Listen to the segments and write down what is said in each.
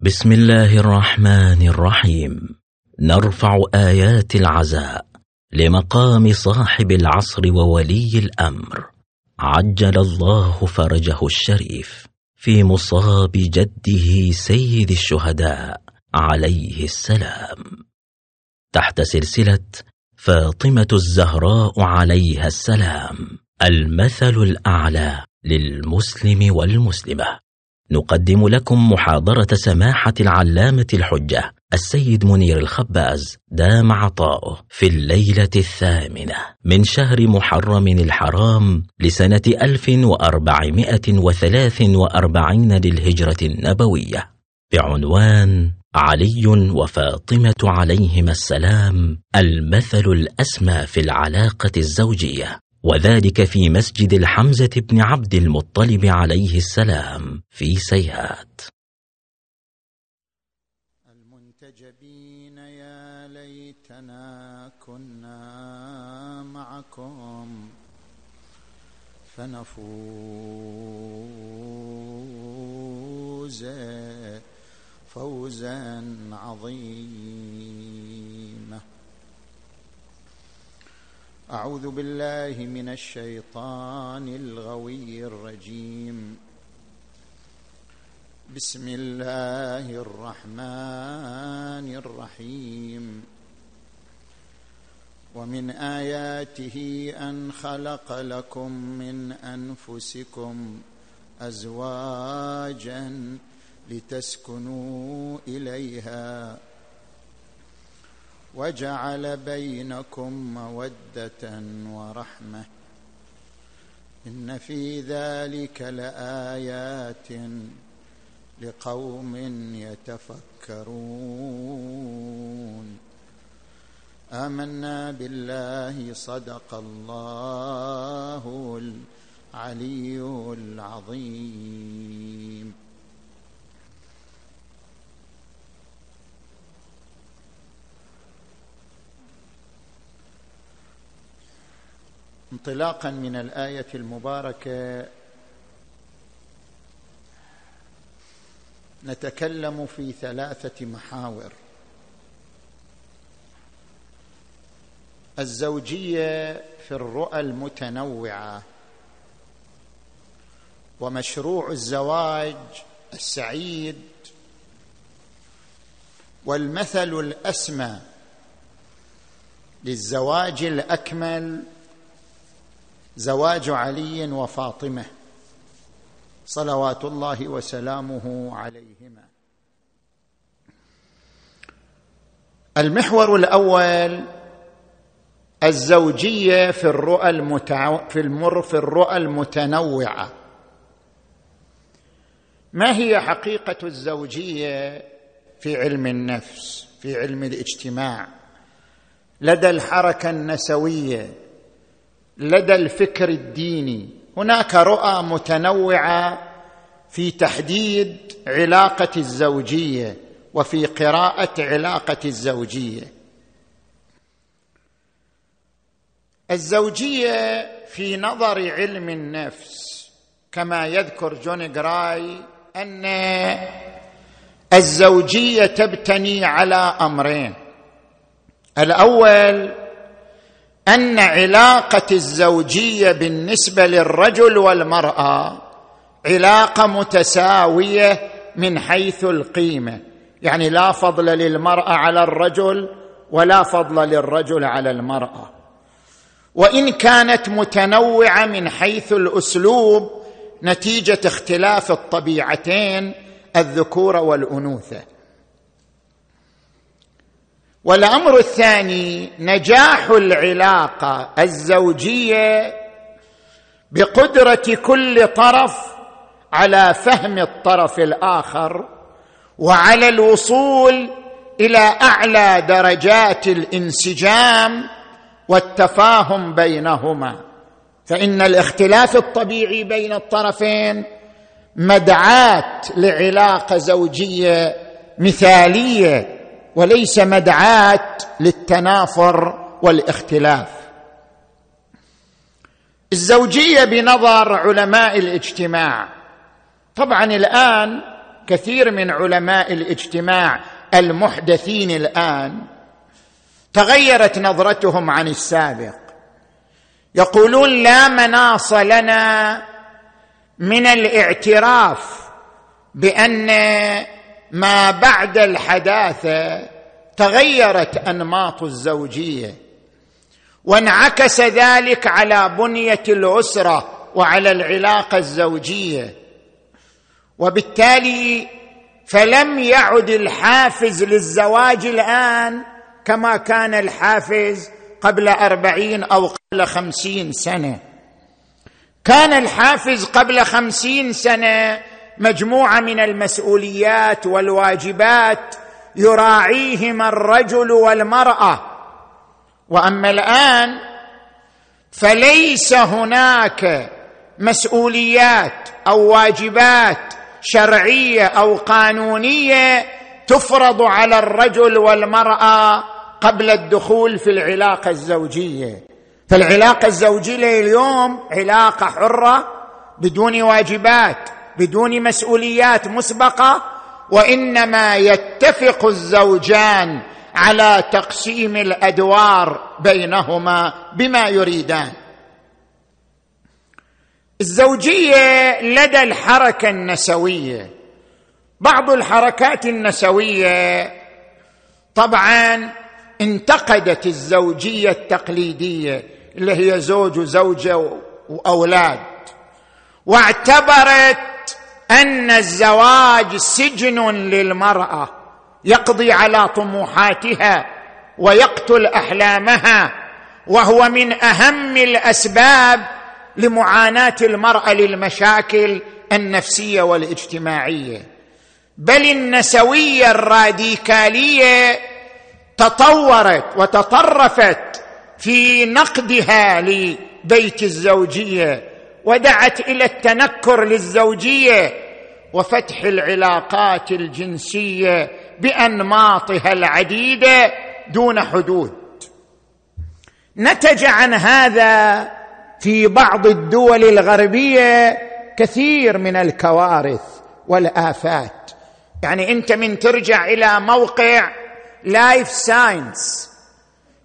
بسم الله الرحمن الرحيم. نرفع آيات العزاء لمقام صاحب العصر وولي الأمر. عجل الله فرجه الشريف في مصاب جده سيد الشهداء عليه السلام. تحت سلسلة فاطمة الزهراء عليها السلام المثل الأعلى للمسلم والمسلمة. نقدم لكم محاضرة سماحة العلامة الحجة السيد منير الخباز دام عطاؤه في الليلة الثامنة. من شهر محرم الحرام لسنة 1443 للهجرة النبوية. بعنوان علي وفاطمة عليهما السلام المثل الأسمى في العلاقة الزوجية. وذلك في مسجد الحمزة بن عبد المطلب عليه السلام في سيهات. المنتجبين يا ليتنا كنا معكم فنفوز فوزا عظيما. أعوذ بالله من الشيطان الغوي الرجيم. بسم الله الرحمن الرحيم. ومن آياته أن خلق لكم من أنفسكم ازواجا لتسكنوا إليها. وجعل بينكم مودة ورحمة. إن في ذلك لآيات لقوم يتفكرون. آمنا بالله صدق الله العلي العظيم. انطلاقا من الآية المباركة. نتكلم في ثلاثة محاور. الزوجية في الرؤى المتنوعة. ومشروع الزواج السعيد. والمثل الأسمى للزواج الأكمل زواج علي وفاطمة صلوات الله وسلامه عليهما. المحور الأول الزوجية في الرؤى المتع... في المر في الرؤى المتنوعة. ما هي حقيقة الزوجية في علم النفس في علم الاجتماع؟ لدى الحركة النسوية لدى الفكر الديني. هناك رؤى متنوعة في تحديد علاقة الزوجية وفي قراءة علاقة الزوجية. الزوجية في نظر علم النفس كما يذكر جون جراي أن الزوجية تبتني على أمرين. الأول أن علاقة الزوجية بالنسبة للرجل والمرأة علاقة متساوية من حيث القيمة. يعني لا فضل للمرأة على الرجل ولا فضل للرجل على المرأة. وإن كانت متنوعة من حيث الأسلوب نتيجة اختلاف الطبيعتين الذكور والأنوثة. والأمر الثاني نجاح العلاقة الزوجية بقدرة كل طرف على فهم الطرف الآخر وعلى الوصول إلى أعلى درجات الانسجام والتفاهم بينهما. فإن الاختلاف الطبيعي بين الطرفين مدعاة لعلاقة زوجية مثالية وليس مدعاة للتنافر والاختلاف. الزوجية بنظر علماء الاجتماع. طبعا الآن كثير من علماء الاجتماع المحدثين الآن تغيرت نظرتهم عن السابق. يقولون لا مناص لنا من الاعتراف بأن ما بعد الحداثة تغيرت أنماط الزوجية وانعكس ذلك على بنية الأسرة وعلى العلاقة الزوجية. وبالتالي فلم يعد الحافز للزواج الآن كما كان الحافز قبل أربعين أو قبل خمسين سنة. كان الحافز قبل خمسين سنة مجموعة من المسؤوليات والواجبات يراعيهما الرجل والمرأة. وأما الآن فليس هناك مسؤوليات أو واجبات شرعية أو قانونية تفرض على الرجل والمرأة قبل الدخول في العلاقة الزوجية. فالعلاقة الزوجية اليوم علاقة حرة بدون واجبات. بدون مسؤوليات مسبقة وإنما يتفق الزوجان على تقسيم الأدوار بينهما بما يريدان. الزوجية لدى الحركة النسوية. بعض الحركات النسوية طبعا انتقدت الزوجية التقليدية اللي هي زوج وزوجة وأولاد واعتبرت أن الزواج سجن للمرأة يقضي على طموحاتها ويقتل أحلامها وهو من أهم الأسباب لمعاناة المرأة للمشاكل النفسية والاجتماعية. بل النسوية الراديكالية تطورت وتطرفت في نقدها لبيت الزوجية. ودعت إلى التنكر للزوجية وفتح العلاقات الجنسية بأنماطها العديدة دون حدود. نتج عن هذا في بعض الدول الغربية كثير من الكوارث والآفات. يعني أنت من ترجع إلى موقع Live Science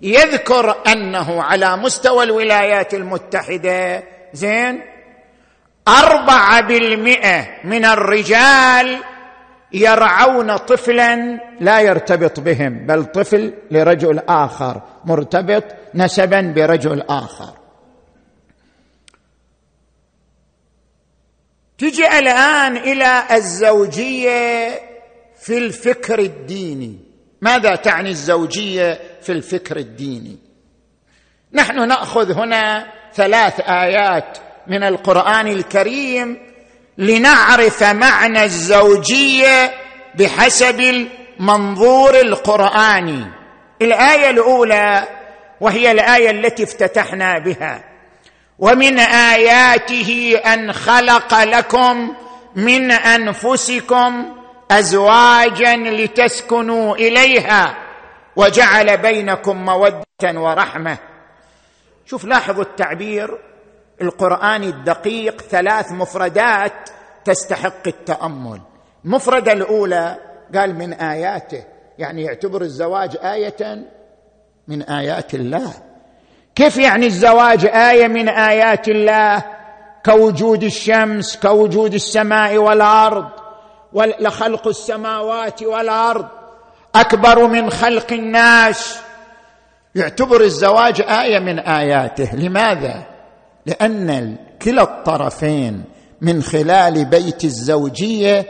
يذكر أنه على مستوى الولايات المتحدة زين؟ أربعة بالمئة من الرجال يرعون طفلا لا يرتبط بهم بل طفل لرجل آخر مرتبط نسبا برجل آخر. تجي الآن إلى الزوجية في الفكر الديني. ماذا تعني الزوجية في الفكر الديني؟ نحن نأخذ هنا ثلاث آيات من القرآن الكريم لنعرف معنى الزوجية بحسب المنظور القرآني. الآية الأولى وهي الآية التي افتتحنا بها. ومن آياته أن خلق لكم من أنفسكم ازواجا لتسكنوا إليها وجعل بينكم مودة ورحمة. شوف لاحظوا التعبير. القراني الدقيق ثلاث مفردات تستحق التأمل. المفرده الأولى قال من آياته يعني يعتبر الزواج آية من آيات الله. كيف يعني الزواج آية من آيات الله؟ كوجود الشمس كوجود السماء والأرض لخلق السماوات والأرض. أكبر من خلق الناس. يعتبر الزواج آية من آياته. لماذا؟ لأن كلا الطرفين من خلال بيت الزوجية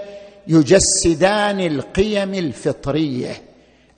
يجسدان القيم الفطرية.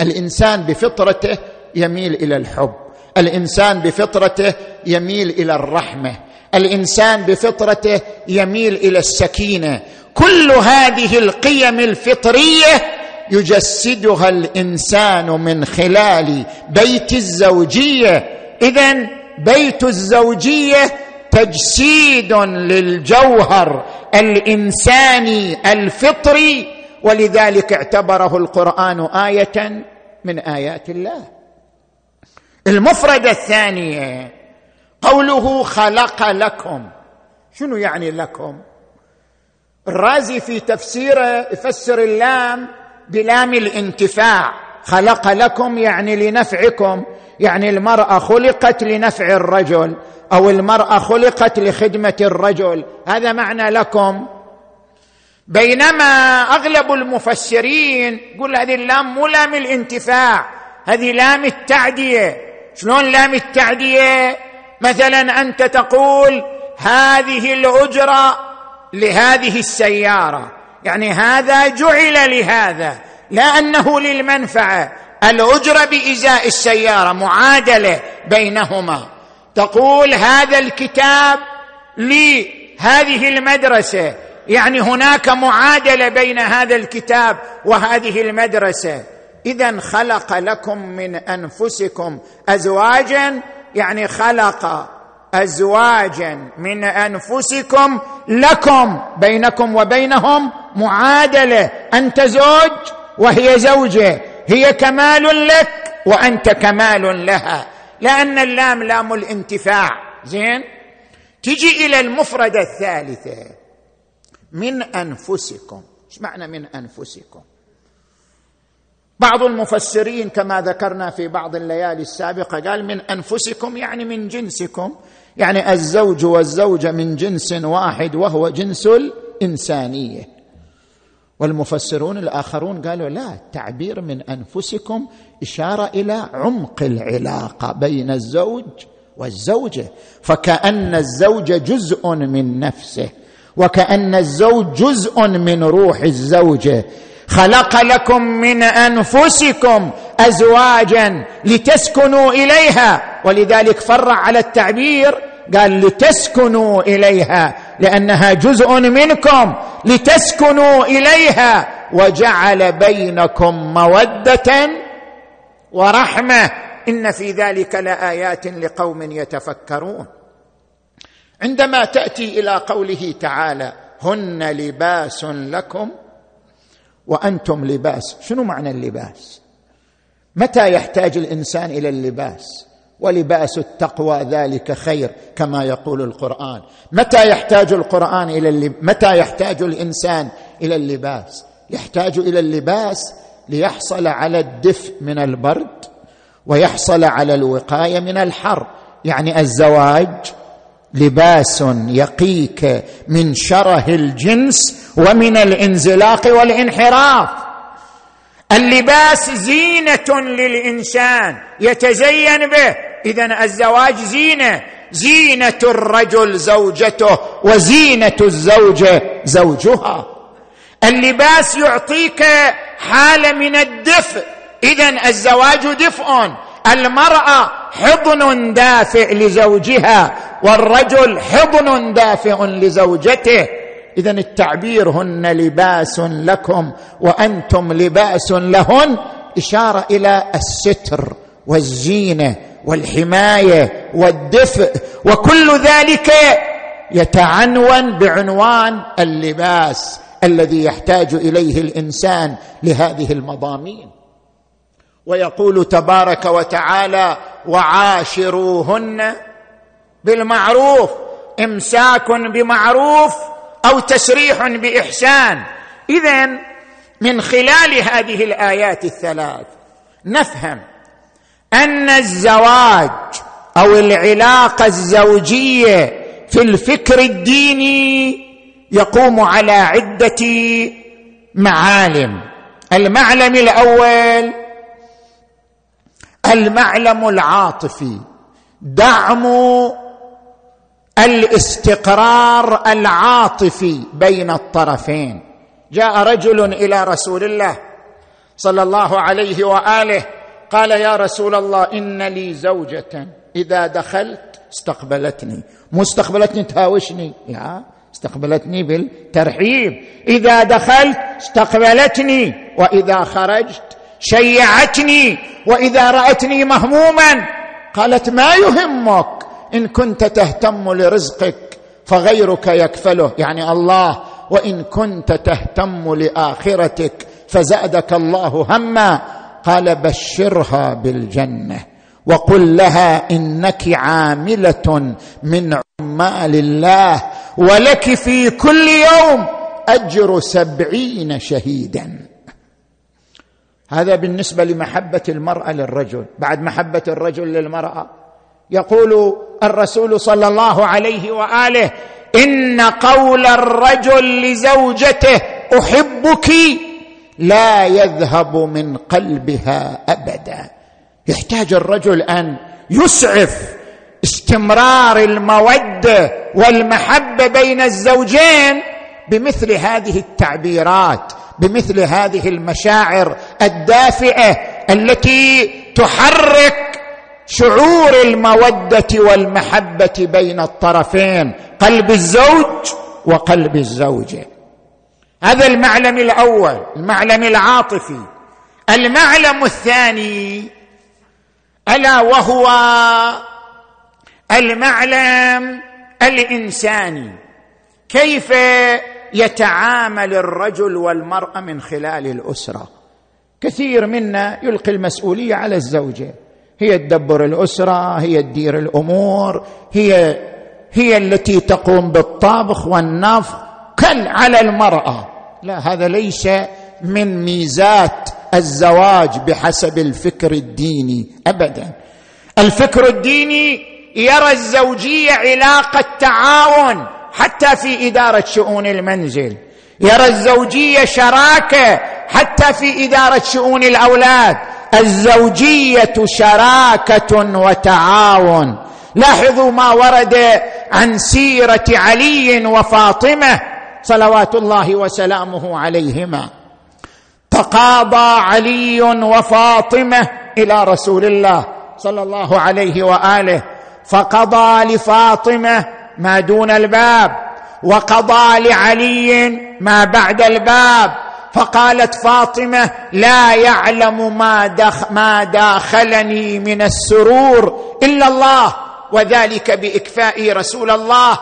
الإنسان بفطرته يميل إلى الحب. الإنسان بفطرته يميل إلى الرحمة. الإنسان بفطرته يميل إلى السكينة. كل هذه القيم الفطرية يجسدها الإنسان من خلال بيت الزوجية. اذا بيت الزوجية تجسيد للجوهر الإنساني الفطري ولذلك اعتبره القرآن آية من آيات الله. المفردة الثانية قوله خلق لكم. شنو يعني لكم؟ الرازي في تفسيره يفسر اللام بلام الانتفاع. خلق لكم يعني لنفعكم. يعني المرأة خلقت لنفع الرجل أو المرأة خلقت لخدمة الرجل. هذا معنى لكم. بينما أغلب المفسرين يقول هذه اللام مو لام الانتفاع هذه لام التعدية. شلون لام التعدية؟ مثلا أنت تقول هذه الأجرة لهذه السيارة. يعني هذا جعل لهذا لا أنه للمنفعة. الاجره بازاء السيارة معادلة بينهما. تقول هذا الكتاب لهذه المدرسة. يعني هناك معادلة بين هذا الكتاب وهذه المدرسة. اذا خلق لكم من أنفسكم ازواجا يعني خلق ازواجا من أنفسكم لكم بينكم وبينهم معادلة. أنت زوج وهي زوجة هي كمال لك وأنت كمال لها. لأن اللام لام الانتفاع. زين؟ تجي إلى المفردة الثالثة. من أنفسكم. إيش معنى من أنفسكم؟ بعض المفسرين كما ذكرنا في بعض الليالي السابقة قال من أنفسكم يعني من جنسكم. يعني الزوج والزوجة من جنس واحد وهو جنس الإنسانية. والمفسرون الآخرون قالوا لا التعبير من أنفسكم إشارة إلى عمق العلاقة بين الزوج والزوجة. فكأن الزوج جزء من نفسه وكأن الزوج جزء من روح الزوجة. خلق لكم من أنفسكم ازواجا لتسكنوا إليها. ولذلك فرع على التعبير قال لتسكنوا إليها لأنها جزء منكم لتسكنوا إليها. وجعل بينكم مودة ورحمة. إن في ذلك لآيات لقوم يتفكرون. عندما تأتي إلى قوله تعالى هن لباس لكم وأنتم لباس. شنو معنى اللباس؟ متى يحتاج الإنسان إلى اللباس؟ ولباس التقوى ذلك خير كما يقول القرآن. متى يحتاج القرآن إلى اللب... متى يحتاج الإنسان إلى اللباس؟ يحتاج إلى اللباس ليحصل على الدفء من البرد ويحصل على الوقاية من الحر. يعني الزواج لباس يقيك من شره الجنس ومن الانزلاق والانحراف. اللباس زينة للإنسان يتزين به. اذا الزواج زينة. زينة الرجل زوجته وزينة الزوجه زوجها. اللباس يعطيك حالة من الدفء. اذا الزواج دفء. المرأة حضن دافئ لزوجها والرجل حضن دافئ لزوجته. اذا التعبير هن لباس لكم وأنتم لباس لهن إشارة إلى الستر والزينة والحماية والدفء وكل ذلك يتعنون بعنوان اللباس الذي يحتاج إليه الإنسان لهذه المضامين. ويقول تبارك وتعالى وعاشروهن بالمعروف إمساك بمعروف أو تسريح بإحسان. اذا من خلال هذه الآيات الثلاث نفهم أن الزواج أو العلاقة الزوجية في الفكر الديني يقوم على عدة معالم. المعلم الأول المعلم العاطفي. دعم الاستقرار العاطفي بين الطرفين. جاء رجل إلى رسول الله صلى الله عليه وآله قال يا رسول الله إن لي زوجة. إذا دخلت استقبلتني. مو استقبلتني تهاوشني. لا استقبلتني بالترحيب. إذا دخلت استقبلتني وإذا خرجت شيعتني وإذا رأتني مهموما. قالت ما يهمك. إن كنت تهتم لرزقك فغيرك يكفله. يعني الله وإن كنت تهتم لآخرتك فزادك الله هما. قال بشرها بالجنة وقل لها إنك عاملة من عمال الله ولك في كل يوم أجر سبعين شهيدا. هذا بالنسبة لمحبة المرأة للرجل. بعد محبة الرجل للمرأة يقول الرسول صلى الله عليه وآله إن قول الرجل لزوجته أحبك لا يذهب من قلبها أبدا. يحتاج الرجل أن يسعف استمرار المودة والمحبة بين الزوجين بمثل هذه التعبيرات بمثل هذه المشاعر الدافئة التي تحرك شعور المودة والمحبة بين الطرفين قلب الزوج وقلب الزوجه هذا المعلم الأول المعلم العاطفي. المعلم الثاني ألا وهو المعلم الإنساني. كيف يتعامل الرجل والمرأة من خلال الأسرة؟ كثير منا يلقي المسؤولية على الزوجه هي تدبر الأسرة هي تدير الأمور هي هي التي تقوم بالطبخ والنفخ كل على المرأة. لا هذا ليس من ميزات الزواج بحسب الفكر الديني ابدا. الفكر الديني يرى الزوجية علاقة تعاون حتى في إدارة شؤون المنزل. يرى الزوجية شراكة حتى في إدارة شؤون الأولاد. الزوجية شراكة وتعاون. لاحظوا ما ورد عن سيرة علي وفاطمة صلوات الله وسلامه عليهما. تقاضى علي وفاطمة إلى رسول الله صلى الله عليه وآله. فقضى لفاطمة ما دون الباب وقضى لعلي ما بعد الباب. فقالت فاطمة لا يعلم ما, دخ ما داخلني من السرور إلا الله وذلك بإكفاء رسول الله.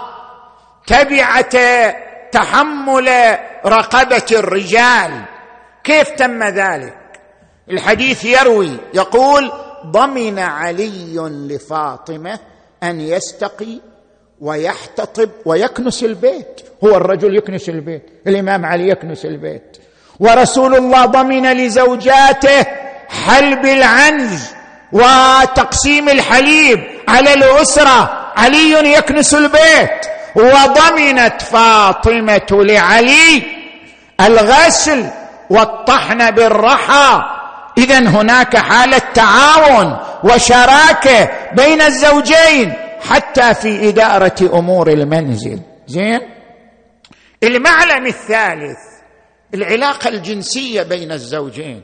تبعه تحمل رقبة الرجال. كيف تم ذلك؟ الحديث يروي يقول ضمن علي لفاطمة أن يستقي ويحتطب ويكنس البيت. هو الرجل يكنس البيت الإمام علي يكنس البيت. ورسول الله ضمن لزوجاته حلب العنز وتقسيم الحليب على الأسرة. علي يكنس البيت. وضمنت فاطمة لعلي الغسل والطحن بالرحى. اذا هناك حالة تعاون وشراكة بين الزوجين حتى في إدارة أمور المنزل. زين؟ المعلم الثالث. العلاقة الجنسية بين الزوجين.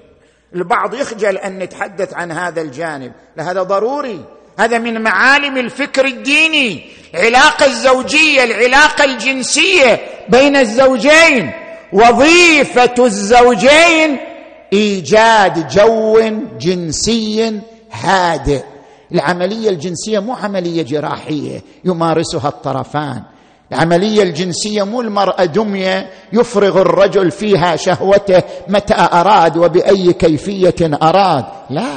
البعض يخجل أن نتحدث عن هذا الجانب. لهذا ضروري. هذا من معالم الفكر الديني. العلاقة الزوجية العلاقة الجنسية بين الزوجين. وظيفة الزوجين إيجاد جو جنسي هادئ. العملية الجنسية مو عملية جراحية. يمارسها الطرفان. العملية الجنسية مو المرأة دمية يفرغ الرجل فيها شهوته متى أراد وبأي كيفية أراد. لا.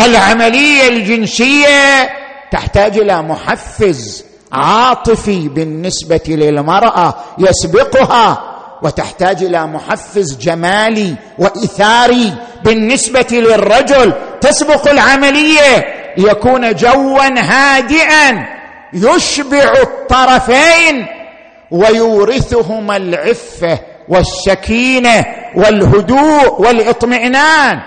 العملية الجنسية تحتاج إلى محفز عاطفي بالنسبة للمرأة يسبقها وتحتاج إلى محفز جمالي وإثاري بالنسبة للرجل. تسبق العملية ليكون جوا هادئا. يشبع الطرفين ويورثهما العفة والسكينة والهدوء والاطمئنان.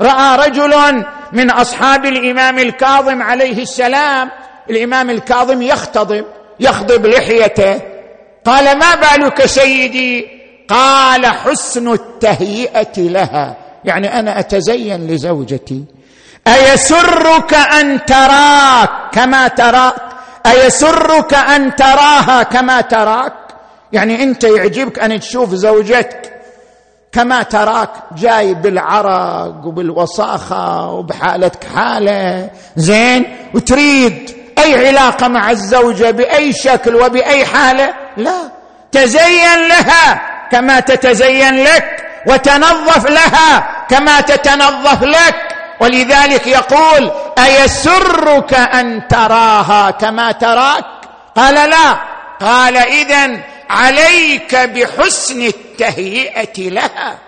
رأى رجل من أصحاب الإمام الكاظم عليه السلام الإمام الكاظم يختضب يخضب لحيته. قال ما بالك سيدي؟ قال حسن التهيئة لها. يعني أنا أتزين لزوجتي. أيسرك أن تراك كما تراك أيسرك أن تراها كما تراك؟ يعني أنت يعجبك أن تشوف زوجتك كما تراك جاي بالعرق وبالوساخة وبحالتك حالة. زين؟ وتريد أي علاقة مع الزوجة بأي شكل وبأي حالة؟ لا. تزين لها كما تتزين لك وتنظف لها كما تتنظف لك. ولذلك يقول أيسرك أن تراها كما تراك؟ قال لا. قال اذا عليك بحسن التهيئة لها.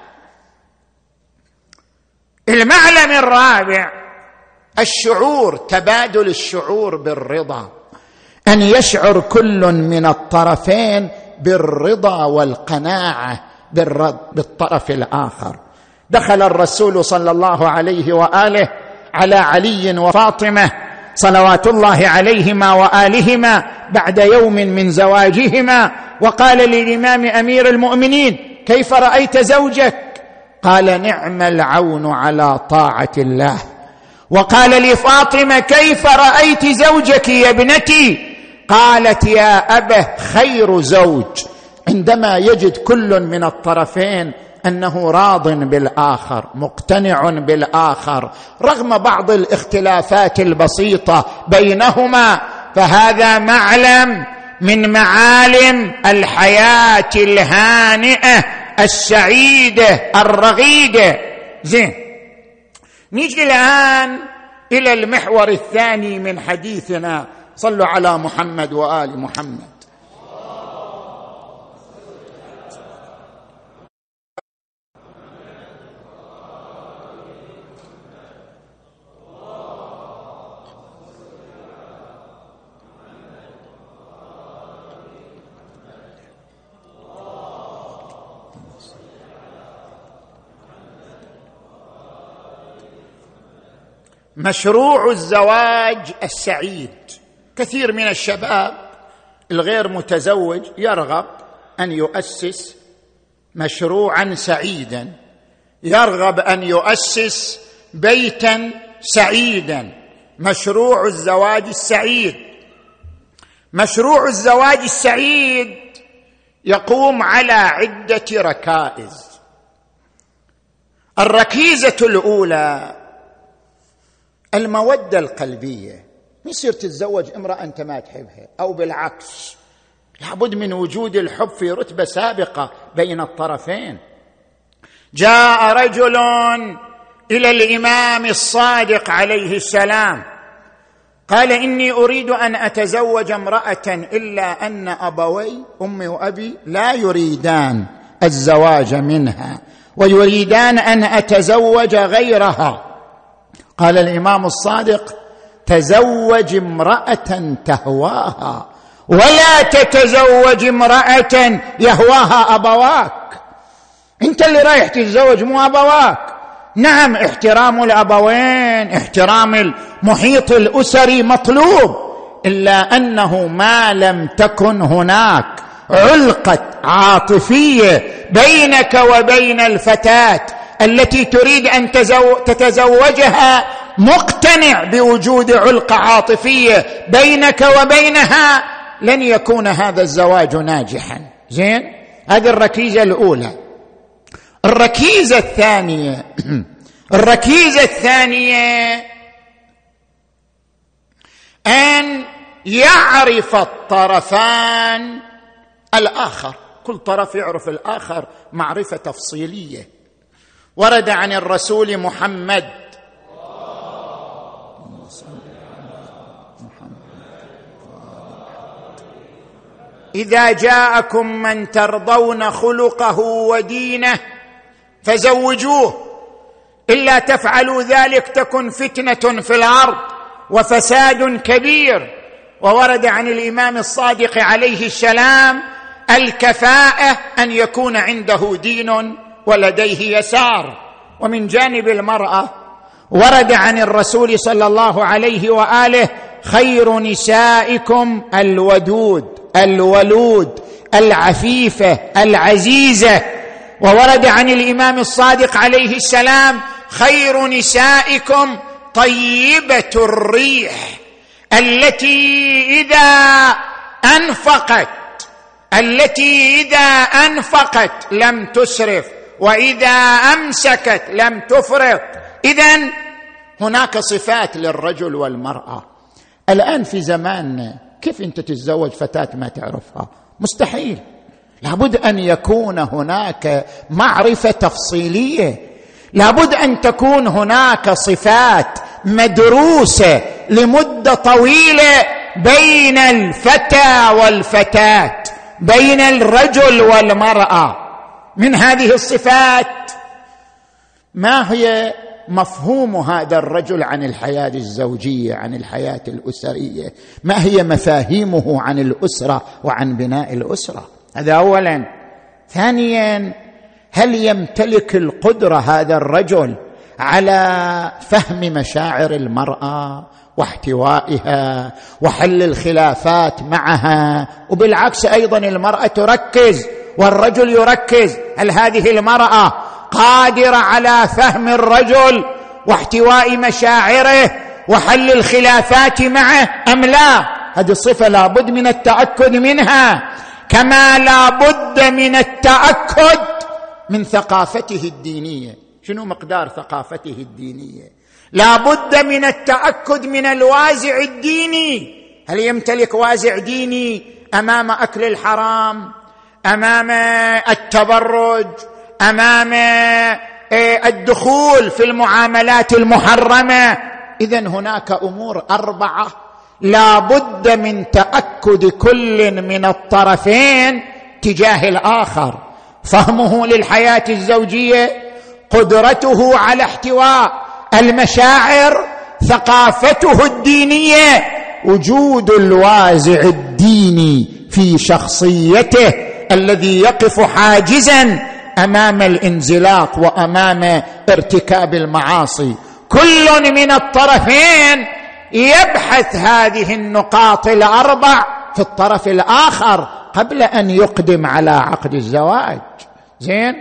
المعلم الرابع الشعور تبادل الشعور بالرضا. أن يشعر كل من الطرفين بالرضا والقناعة بالطرف الآخر. دخل الرسول صلى الله عليه وآله على علي وفاطمة صلوات الله عليهما وآلهما بعد يوم من زواجهما. وقال للإمام أمير المؤمنين كيف رأيت زوجك؟ قال نعم العون على طاعة الله. وقال لفاطمة كيف رأيت زوجك يا ابنتي؟ قالت يا ابه خير زوج. عندما يجد كل من الطرفين أنه راض بالآخر مقتنع بالآخر. رغم بعض الاختلافات البسيطة بينهما فهذا معلم من معالم الحياة الهانئة السعيدة الرغيدة. زين. نيجي الآن إلى المحور الثاني من حديثنا. صلوا على محمد وآل محمد. مشروع الزواج السعيد. كثير من الشباب الغير متزوج يرغب أن يؤسس مشروعا سعيدا. يرغب أن يؤسس بيتا سعيدا. مشروع الزواج السعيد. مشروع الزواج السعيد يقوم على عدة ركائز. الركيزة الأولى المودة القلبية. ما يصير تتزوج امرأة أنت ما تحبها؟ أو بالعكس لابد من وجود الحب في رتبة سابقة بين الطرفين. جاء رجل إلى الإمام الصادق عليه السلام قال إني أريد أن أتزوج امرأة إلا أن أبوي أمي وأبي لا يريدان الزواج منها ويريدان أن أتزوج غيرها. قال الإمام الصادق تزوج امرأة تهواها ولا تتزوج امرأة يهواها أبواك. أنت اللي رايح تتزوج مو أبواك. نعم احترام الأبوين احترام المحيط الأسري مطلوب إلا أنه ما لم تكن هناك علقة عاطفية بينك وبين الفتاة. التي تريد أن تتزوجها مقتنع بوجود علقة عاطفية بينك وبينها لن يكون هذا الزواج ناجحا. زين؟ هذه الركيزة الأولى. الركيزة الثانية الركيزة الثانية أن يعرف الطرفان الآخر. كل طرف يعرف الآخر معرفة تفصيلية. ورد عن الرسول محمد. إذا جاءكم من ترضون خلقه ودينه فزوجوه إلا تفعلوا ذلك تكن فتنة في الأرض وفساد كبير. وورد عن الإمام الصادق عليه السلام الكفاءة أن يكون عنده دين. ولديه يسار. ومن جانب المرأة ورد عن الرسول صلى الله عليه وآله خير نسائكم الودود الولود العفيفة العزيزة. وورد عن الإمام الصادق عليه السلام خير نسائكم طيبة الريح التي إذا أنفقت التي إذا أنفقت لم تسرف. وإذا أمسكت لم تفرط. اذا هناك صفات للرجل والمرأة. الآن في زماننا كيف أنت تتزوج فتاة ما تعرفها؟ مستحيل. لابد أن يكون هناك معرفة تفصيلية. لابد أن تكون هناك صفات مدروسة لمدة طويلة بين الفتى والفتاة بين الرجل والمرأة. من هذه الصفات. ما هي مفهوم هذا الرجل عن الحياة الزوجية عن الحياة الأسرية؟ ما هي مفاهيمه عن الأسرة وعن بناء الأسرة؟ هذا اولا. ثانيا هل يمتلك القدرة هذا الرجل على فهم مشاعر المرأة واحتوائها وحل الخلافات معها؟ وبالعكس أيضا المرأة تركز والرجل يركز هل هذه المرأة قادرة على فهم الرجل واحتواء مشاعره وحل الخلافات معه أم لا؟ هذه الصفه لابد من التأكد منها. كما لابد من التأكد من ثقافته الدينية. شنو مقدار ثقافته الدينية؟ لابد من التأكد من الوازع الديني. هل يمتلك وازع ديني أمام أكل الحرام؟ أمام التبرج أمام إيه، الدخول في المعاملات المحرمة. اذا هناك أمور أربعة لا بد من تأكد كل من الطرفين تجاه الآخر. فهمه للحياة الزوجية قدرته على احتواء المشاعر ثقافته الدينية وجود الوازع الديني في شخصيته. الذي يقف حاجزا أمام الانزلاق وأمام ارتكاب المعاصي. كل من الطرفين يبحث هذه النقاط الأربع في الطرف الآخر قبل أن يقدم على عقد الزواج. زين؟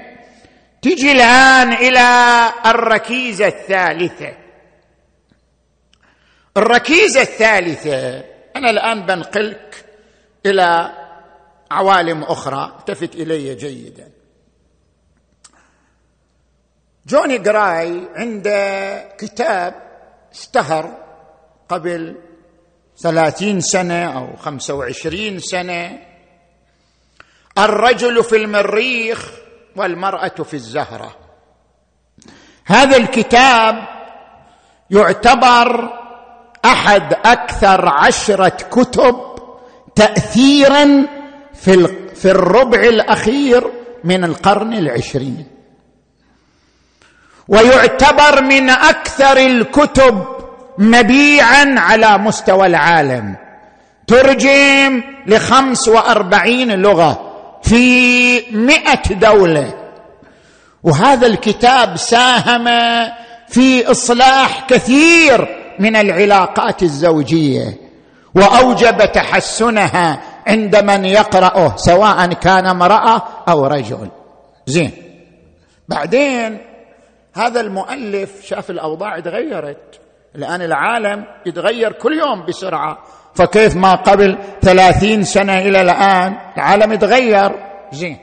تجي الآن إلى الركيزة الثالثة. الركيزة الثالثة أنا الآن بنقلك إلى عوالم أخرى. التفت إلي جيدا. جوني جراي عنده كتاب اشتهر قبل ثلاثين سنة أو خمسة وعشرين سنة. الرجل في المريخ والمرأة في الزهرة. هذا الكتاب يعتبر أحد أكثر عشرة كتب تأثيرا في في الربع الأخير من القرن العشرين. ويعتبر من أكثر الكتب مبيعا على مستوى العالم. ترجم لخمس وأربعين لغة في مئة دولة. وهذا الكتاب ساهم في إصلاح كثير من العلاقات الزوجية وأوجب تحسنها عند من يقرأه سواء كان امرأة أو رجل. زين. بعدين هذا المؤلف شاف الأوضاع تغيرت الآن العالم يتغير كل يوم بسرعة. فكيف ما قبل ثلاثين سنة إلى الآن العالم يتغير؟ زين.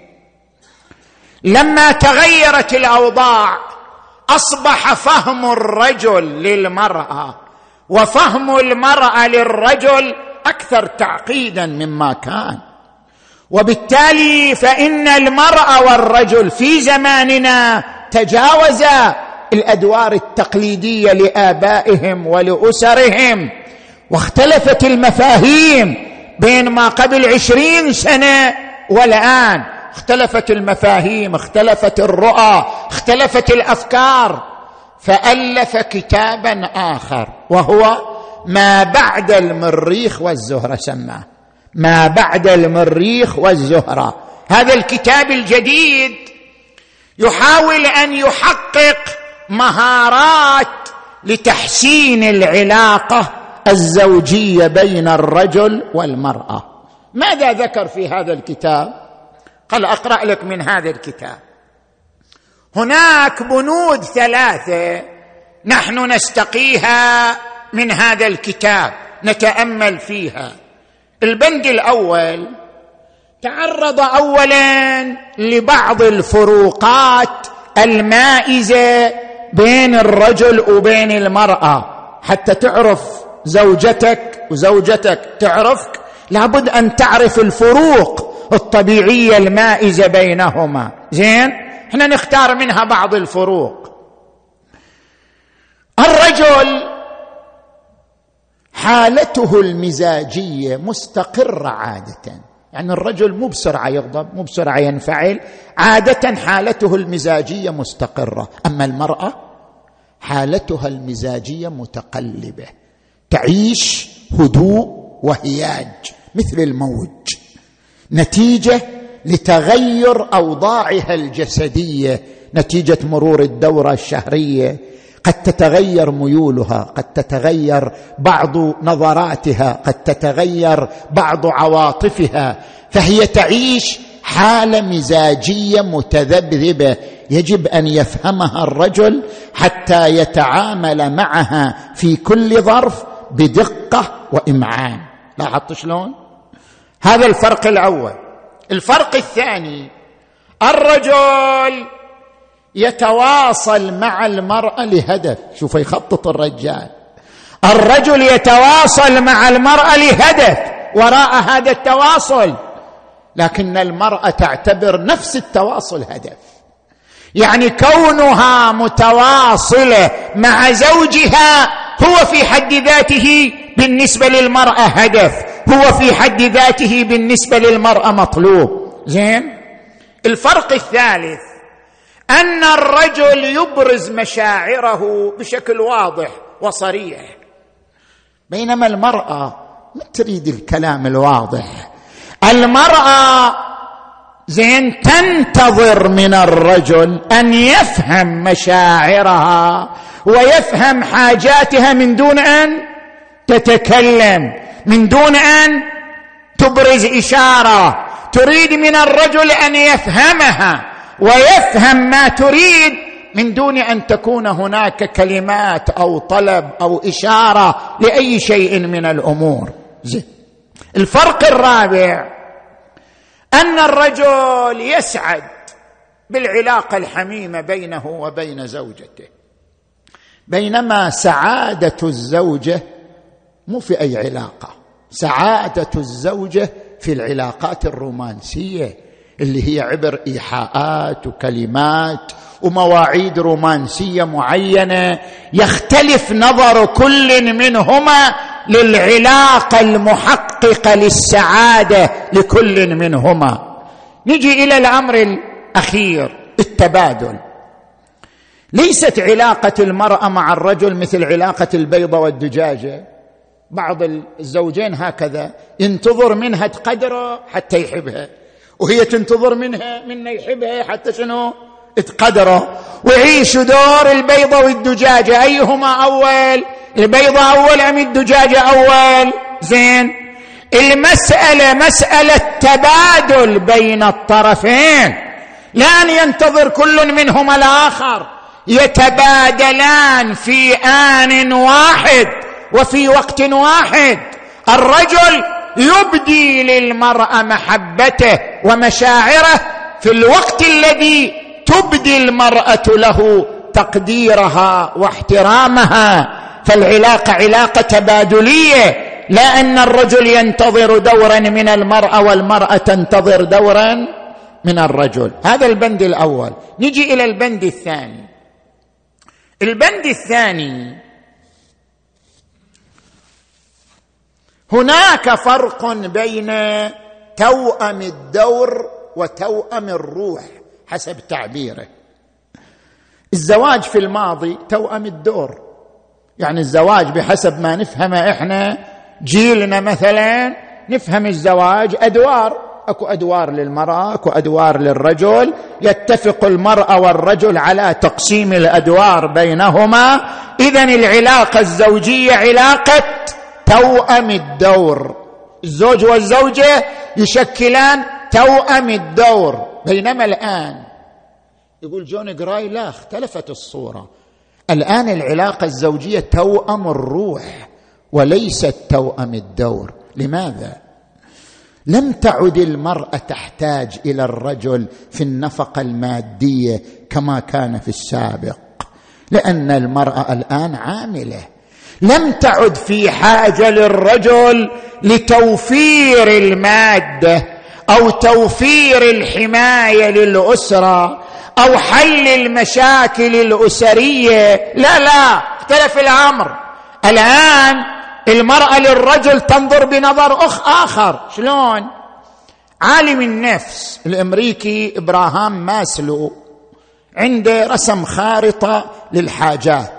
لما تغيرت الأوضاع أصبح فهم الرجل للمرأة. وفهم المرأة للرجل أكثر تعقيدا مما كان. وبالتالي فإن المرأة والرجل في زماننا تجاوز الأدوار التقليدية لآبائهم ولأسرهم واختلفت المفاهيم بين ما قبل عشرين سنة والآن. اختلفت المفاهيم اختلفت الرؤى اختلفت الأفكار فألف كتابا آخر وهو ما بعد المريخ والزهرة سماه. ما بعد المريخ والزهرة. هذا الكتاب الجديد يحاول أن يحقق مهارات لتحسين العلاقة الزوجية بين الرجل والمرأة. ماذا ذكر في هذا الكتاب؟ قال أقرأ لك من هذا الكتاب. هناك بنود ثلاثة نحن نستقيها من هذا الكتاب نتأمل فيها. البند الأول تعرض اولا لبعض الفروقات المائزة بين الرجل وبين المرأة. حتى تعرف زوجتك وزوجتك تعرفك لابد أن تعرف الفروق الطبيعية المائزة بينهما. زين؟ إحنا نختار منها بعض الفروق. الرجل حالته المزاجية مستقرة عادة. يعني الرجل مو بسرعة يغضب مو بسرعة ينفعل عادة حالته المزاجية مستقرة. أما المرأة حالتها المزاجية متقلبة. تعيش هدوء وهياج مثل الموج. نتيجة لتغير أوضاعها الجسدية نتيجة مرور الدورة الشهرية قد تتغير ميولها قد تتغير بعض نظراتها قد تتغير بعض عواطفها. فهي تعيش حالة مزاجية متذبذبة. يجب أن يفهمها الرجل حتى يتعامل معها في كل ظرف بدقة وإمعان. لاحظت شلون؟ هذا الفرق الأول. الفرق الثاني الرجل يتواصل مع المرأة لهدف. شوف يخطط الرجال. الرجل يتواصل مع المرأة لهدف. وراء هذا التواصل. لكن المرأة تعتبر نفس التواصل هدف. يعني كونها متواصلة مع زوجها هو في حد ذاته بالنسبة للمرأة هدف. هو في حد ذاته بالنسبة للمرأة مطلوب. زين؟ الفرق الثالث أن الرجل يبرز مشاعره بشكل واضح وصريح. بينما المرأة ما تريد الكلام الواضح. المرأة زين تنتظر من الرجل أن يفهم مشاعرها ويفهم حاجاتها من دون أن تتكلم من دون أن تبرز إشارة. تريد من الرجل أن يفهمها. ويفهم ما تريد من دون أن تكون هناك كلمات أو طلب أو إشارة لأي شيء من الأمور. زين. الفرق الرابع أن الرجل يسعد بالعلاقة الحميمة بينه وبين زوجته. بينما سعادة الزوجة مو في أي علاقة. سعادة الزوجة في العلاقات الرومانسية اللي هي عبر إيحاءات وكلمات ومواعيد رومانسية معينة يختلف نظر كل منهما للعلاقة المحققة للسعادة لكل منهما. نجي إلى الأمر الأخير التبادل. ليست علاقة المرأة مع الرجل مثل علاقة البيضه والدجاجة. بعض الزوجين هكذا ينتظر منها تقدره حتى يحبها. وهي تنتظر منها منه يحبها حتى شنو؟ تقدره. ويعيش دور البيضة والدجاجة. أيهما أول؟ البيضة أول أم الدجاجة أول؟ زين. المسألة مسألة تبادل بين الطرفين. لا أن ينتظر كل منهما الآخر. يتبادلان في آن واحد وفي وقت واحد. الرجل يبدي للمرأة محبته ومشاعره في الوقت الذي تبدي المرأة له تقديرها واحترامها. فالعلاقة علاقة تبادلية لا أن الرجل ينتظر دورا من المرأة والمرأة تنتظر دورا من الرجل. هذا البند الأول. نجي إلى البند الثاني. البند الثاني هناك فرق بين توأم الدور وتوأم الروح حسب تعبيره. الزواج في الماضي توأم الدور. يعني الزواج بحسب ما نفهمه إحنا جيلنا مثلا نفهم الزواج أدوار. أكو أدوار للمرأة أكو أدوار للرجل. يتفق المرأة والرجل على تقسيم الأدوار بينهما. اذا العلاقة الزوجية علاقة توأم الدور. الزوج والزوجة يشكلان توأم الدور. بينما الآن يقول جون جراي لا اختلفت الصورة. الآن العلاقة الزوجية توأم الروح وليست توأم الدور. لماذا؟ لم تعد المرأة تحتاج إلى الرجل في النفقة المادية كما كان في السابق لأن المرأة الآن عاملة. لم تعد في حاجة للرجل لتوفير المادة أو توفير الحماية للأسرة أو حل المشاكل الأسرية. لا لا اختلف الأمر. الآن المرأة للرجل تنظر بنظر اخ آخر. شلون؟ عالم النفس الأمريكي إبراهام ماسلو عنده رسم خارطة للحاجات.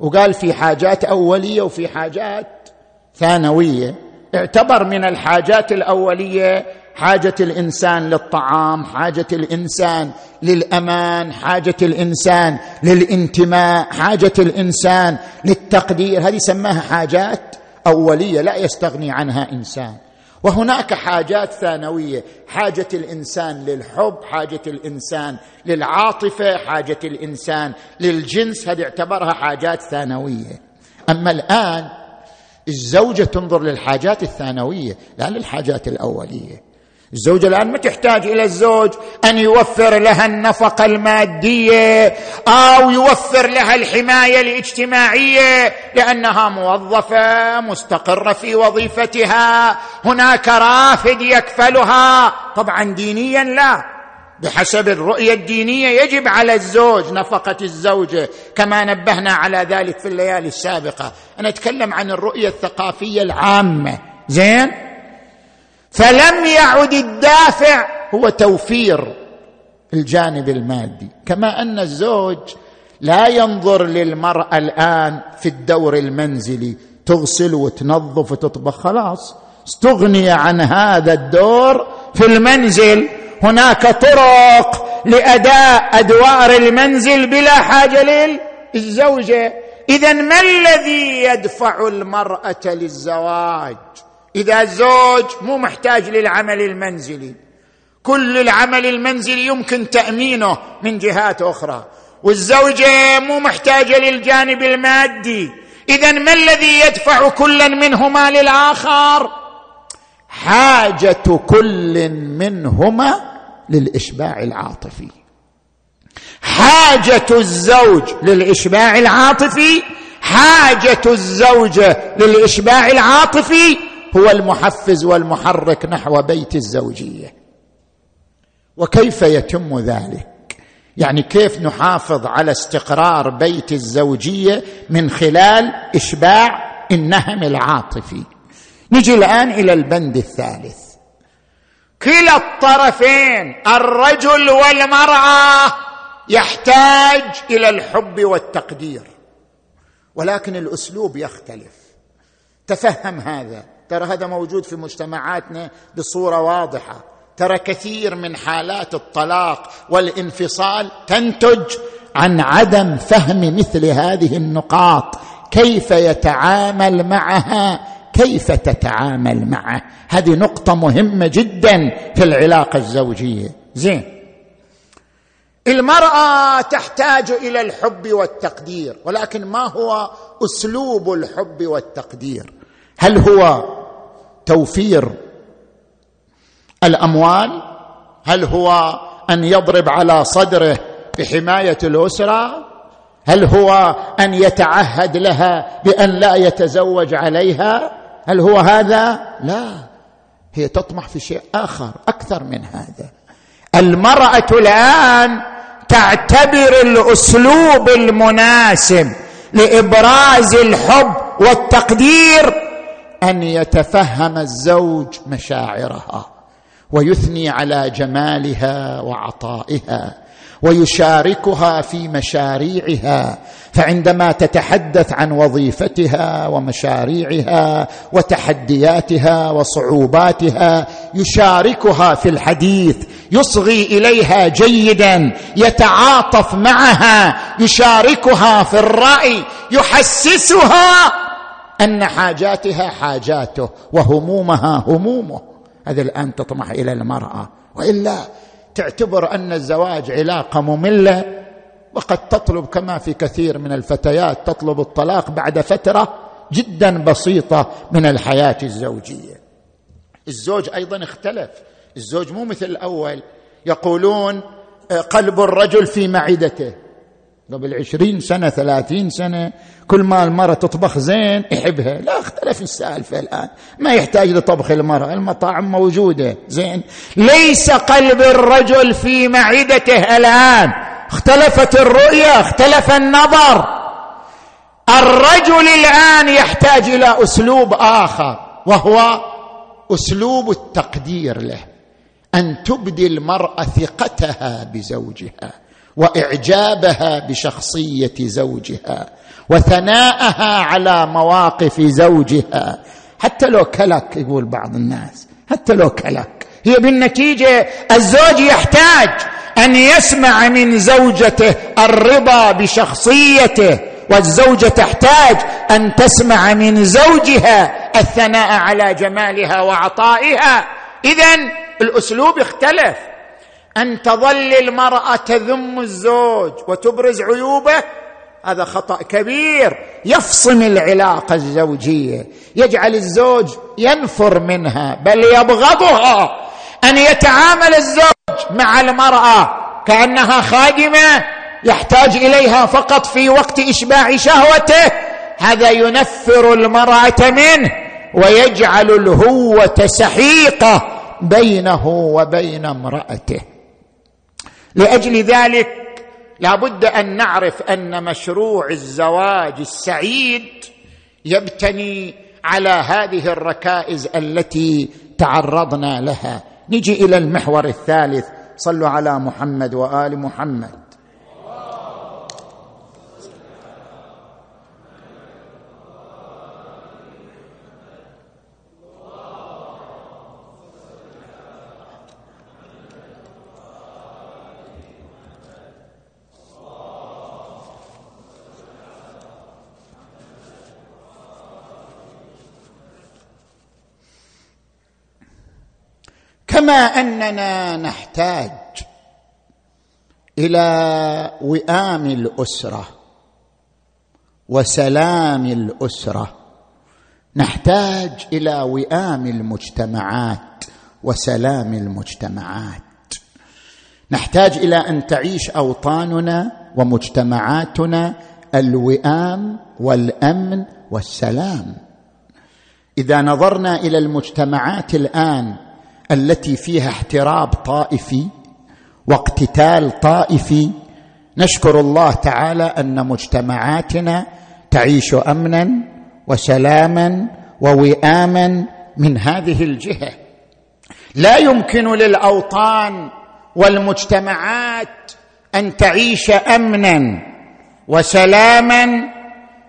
وقال في حاجات أولية وفي حاجات ثانوية. اعتبر من الحاجات الأولية حاجة الإنسان للطعام حاجة الإنسان للأمان حاجة الإنسان للانتماء حاجة الإنسان للتقدير. هذه سماها حاجات أولية لا يستغني عنها إنسان. وهناك حاجات ثانوية حاجة الإنسان للحب حاجة الإنسان للعاطفة حاجة الإنسان للجنس هذه اعتبرها حاجات ثانوية. أما الآن الزوجة تنظر للحاجات الثانوية لا للحاجات الأولية. الزوجة الآن ما تحتاج إلى الزوج أن يوفر لها النفقة المادية أو يوفر لها الحماية الاجتماعية لأنها موظفة مستقرة في وظيفتها هناك رافد يكفلها. طبعا دينيا لا بحسب الرؤية الدينية يجب على الزوج نفقة الزوجه كما نبهنا على ذلك في الليالي السابقة. أنا أتكلم عن الرؤية الثقافية العامة. زين؟ فلم يعد الدافع هو توفير الجانب المادي. كما أن الزوج لا ينظر للمرأة الآن في الدور المنزلي تغسل وتنظف وتطبخ. خلاص استغني عن هذا الدور في المنزل. هناك طرق لأداء أدوار المنزل بلا حاجة للزوجه اذا ما الذي يدفع المرأة للزواج؟ إذا الزوج مو محتاج للعمل المنزلي. كل العمل المنزلي يمكن تأمينه من جهات أخرى. والزوجه مو محتاجه للجانب المادي. اذا ما الذي يدفع كلا منهما للآخر؟ حاجة كل منهما للإشباع العاطفي. حاجة الزوج للإشباع العاطفي. حاجة الزوجة للإشباع العاطفي. هو المحفز والمحرك نحو بيت الزوجية. وكيف يتم ذلك؟ يعني كيف نحافظ على استقرار بيت الزوجية من خلال إشباع النهم العاطفي؟ نجي الآن إلى البند الثالث. كلا الطرفين الرجل والمرأة يحتاج إلى الحب والتقدير. ولكن الأسلوب يختلف. تفهم هذا. ترى هذا موجود في مجتمعاتنا بصورة واضحة. ترى كثير من حالات الطلاق والانفصال تنتج عن عدم فهم مثل هذه النقاط. كيف يتعامل معها؟ كيف تتعامل معه؟ هذه نقطة مهمة جدا في العلاقة الزوجية. زين. المرأة تحتاج إلى الحب والتقدير ولكن ما هو أسلوب الحب والتقدير؟ هل هو توفير الأموال هل هو أن يضرب على صدره بحماية الأسرة؟ هل هو أن يتعهد لها بأن لا يتزوج عليها؟ هل هو هذا؟ لا هي تطمح في شيء آخر أكثر من هذا. المرأة الآن تعتبر الأسلوب المناسب لإبراز الحب والتقدير أن يتفهم الزوج مشاعرها ويثني على جمالها وعطائها ويشاركها في مشاريعها فعندما تتحدث عن وظيفتها ومشاريعها وتحدياتها وصعوباتها يشاركها في الحديث يصغي إليها جيدا يتعاطف معها يشاركها في الرأي يحسسها أن حاجاتها حاجاته وهمومها همومه. هذا الآن تطمح إلى المرأة. وإلا تعتبر أن الزواج علاقة مملة وقد تطلب كما في كثير من الفتيات تطلب الطلاق بعد فترة جدا بسيطة من الحياة الزوجية. الزوج أيضا اختلف. الزوج مو مثل الأول. يقولون قلب الرجل في معدته. قبل عشرين سنة ثلاثين سنة كل ما المرأة تطبخ زين يحبها. لا اختلف السالفة الآن. ما يحتاج لطبخ المرأة. المطاعم موجودة. زين. ليس قلب الرجل في معدته الآن. اختلفت الرؤية اختلف النظر. الرجل الآن يحتاج إلى أسلوب آخر وهو أسلوب التقدير له. أن تبدي المرأة ثقتها بزوجها. وإعجابها بشخصية زوجها وثناءها على مواقف زوجها. حتى لو كلك يقول بعض الناس حتى لو كلك. هي بالنتيجة الزوج يحتاج أن يسمع من زوجته الرضا بشخصيته والزوجة تحتاج أن تسمع من زوجها الثناء على جمالها وعطائها. اذا الأسلوب اختلف. أن تظل المرأة تذم الزوج وتبرز عيوبه هذا خطأ كبير. يفصم العلاقة الزوجية يجعل الزوج ينفر منها بل يبغضها. أن يتعامل الزوج مع المرأة كأنها خادمة يحتاج إليها فقط في وقت إشباع شهوته. هذا ينفر المرأة منه ويجعل الهوة سحيقة بينه وبين امرأته. لأجل ذلك لابد أن نعرف أن مشروع الزواج السعيد يبتني على هذه الركائز التي تعرضنا لها. نجي إلى المحور الثالث. صلوا على محمد وآل محمد. كما أننا نحتاج إلى وئام الأسرة وسلام الأسرة. نحتاج إلى وئام المجتمعات وسلام المجتمعات. نحتاج إلى أن تعيش أوطاننا ومجتمعاتنا الوئام والأمن والسلام. إذا نظرنا إلى المجتمعات الآن التي فيها احتراب طائفي واقتتال طائفي نشكر الله تعالى أن مجتمعاتنا تعيش أمنا وسلاما ووئاما من هذه الجهة. لا يمكن للأوطان والمجتمعات أن تعيش أمنا وسلاما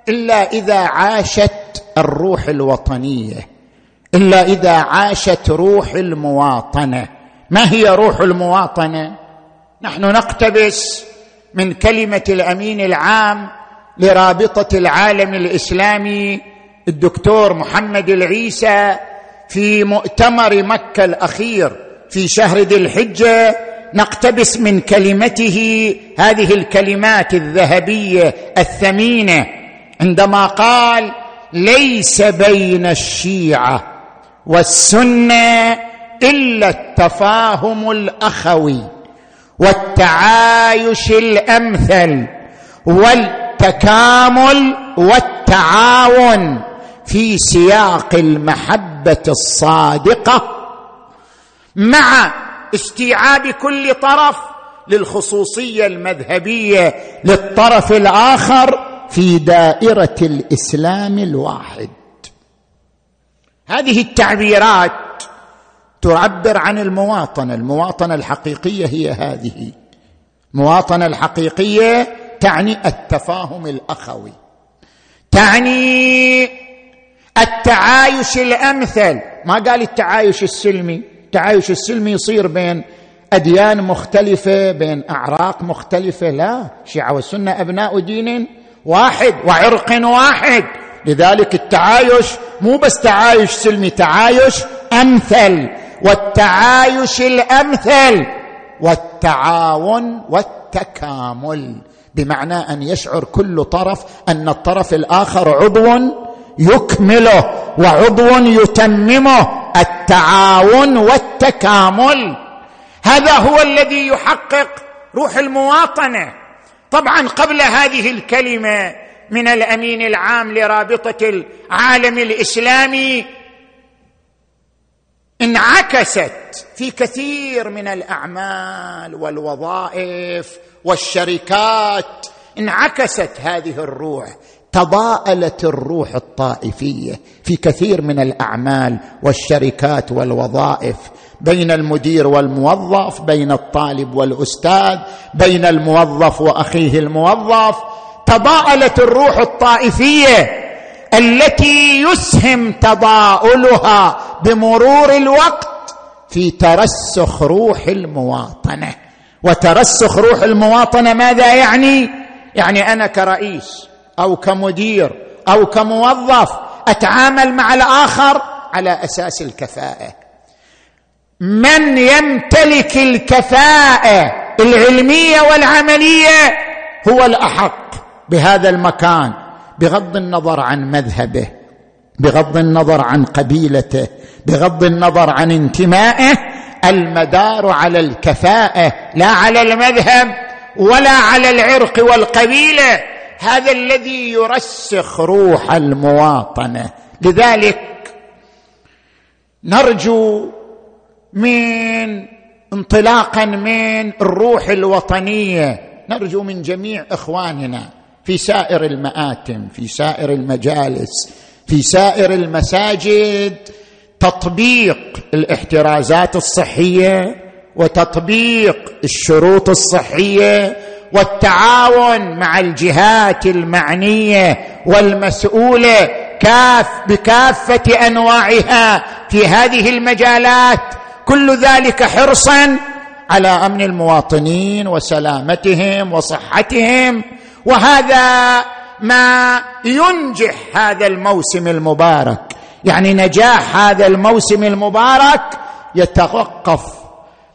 إلا إذا عاشت الروح الوطنية. إلا إذا عاشت روح المواطنة. ما هي روح المواطنة؟ نحن نقتبس من كلمة الأمين العام لرابطة العالم الإسلامي الدكتور محمد العيسى في مؤتمر مكة الأخير في شهر ذي الحجة. نقتبس من كلمته هذه الكلمات الذهبية الثمينة عندما قال ليس بين الشيعة والسنة إلا التفاهم الأخوي والتعايش الأمثل والتكامل والتعاون في سياق المحبة الصادقة مع استيعاب كل طرف للخصوصية المذهبية للطرف الآخر في دائرة الإسلام الواحد. هذه التعبيرات تعبر عن المواطنة المواطنة الحقيقية هي هذه. المواطنه الحقيقية تعني التفاهم الأخوي تعني التعايش الأمثل. ما قال التعايش السلمي؟ التعايش السلمي يصير بين أديان مختلفة بين أعراق مختلفة. لا الشيعه والسنة أبناء دين واحد وعرق واحد. لذلك التعايش مو بس تعايش سلمي تعايش أمثل والتعايش الأمثل والتعاون والتكامل بمعنى أن يشعر كل طرف أن الطرف الآخر عضو يكمله وعضو يتممه التعاون والتكامل. هذا هو الذي يحقق روح المواطنة. طبعا قبل هذه الكلمة من الأمين العام لرابطة العالم الإسلامي. انعكست في كثير من الأعمال والوظائف والشركات. انعكست هذه الروح تضاءلت الروح الطائفية في كثير من الأعمال والشركات والوظائف. بين المدير والموظف بين الطالب والأستاذ بين الموظف وأخيه الموظف. تضاءلت الروح الطائفية التي يسهم تضاؤلها بمرور الوقت في ترسخ روح المواطنة. وترسخ روح المواطنة ماذا يعني؟ يعني أنا كرئيس أو كمدير أو كموظف أتعامل مع الآخر على أساس الكفاءة. من يمتلك الكفاءة العلمية والعملية هو الأحق. بهذا المكان بغض النظر عن مذهبه بغض النظر عن قبيلته بغض النظر عن انتمائه المدار على الكفاءة لا على المذهب ولا على العرق والقبيلة. هذا الذي يرسخ روح المواطنة. لذلك نرجو من انطلاقا من الروح الوطنية نرجو من جميع إخواننا في سائر المآتم في سائر المجالس في سائر المساجد تطبيق الاحترازات الصحية وتطبيق الشروط الصحية والتعاون مع الجهات المعنية والمسؤولة كاف بكافة أنواعها في هذه المجالات. كل ذلك حرصا على أمن المواطنين وسلامتهم وصحتهم وهذا ما ينجح هذا الموسم المبارك. يعني نجاح هذا الموسم المبارك يتوقف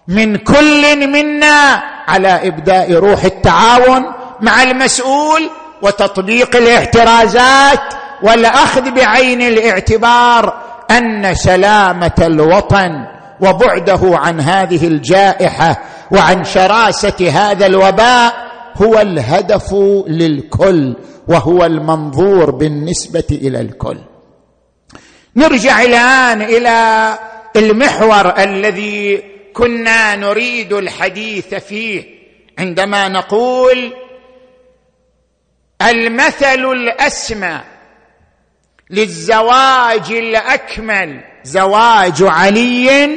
من كل منا على إبداء روح التعاون مع المسؤول وتطبيق الاحترازات والأخذ بعين الاعتبار أن سلامة الوطن وبعده عن هذه الجائحة وعن شراسة هذا الوباء هو الهدف للكل وهو المنظور بالنسبة إلى الكل. نرجع الآن إلى المحور الذي كنا نريد الحديث فيه عندما نقول المثل الأسمى للزواج الأكمل زواج علي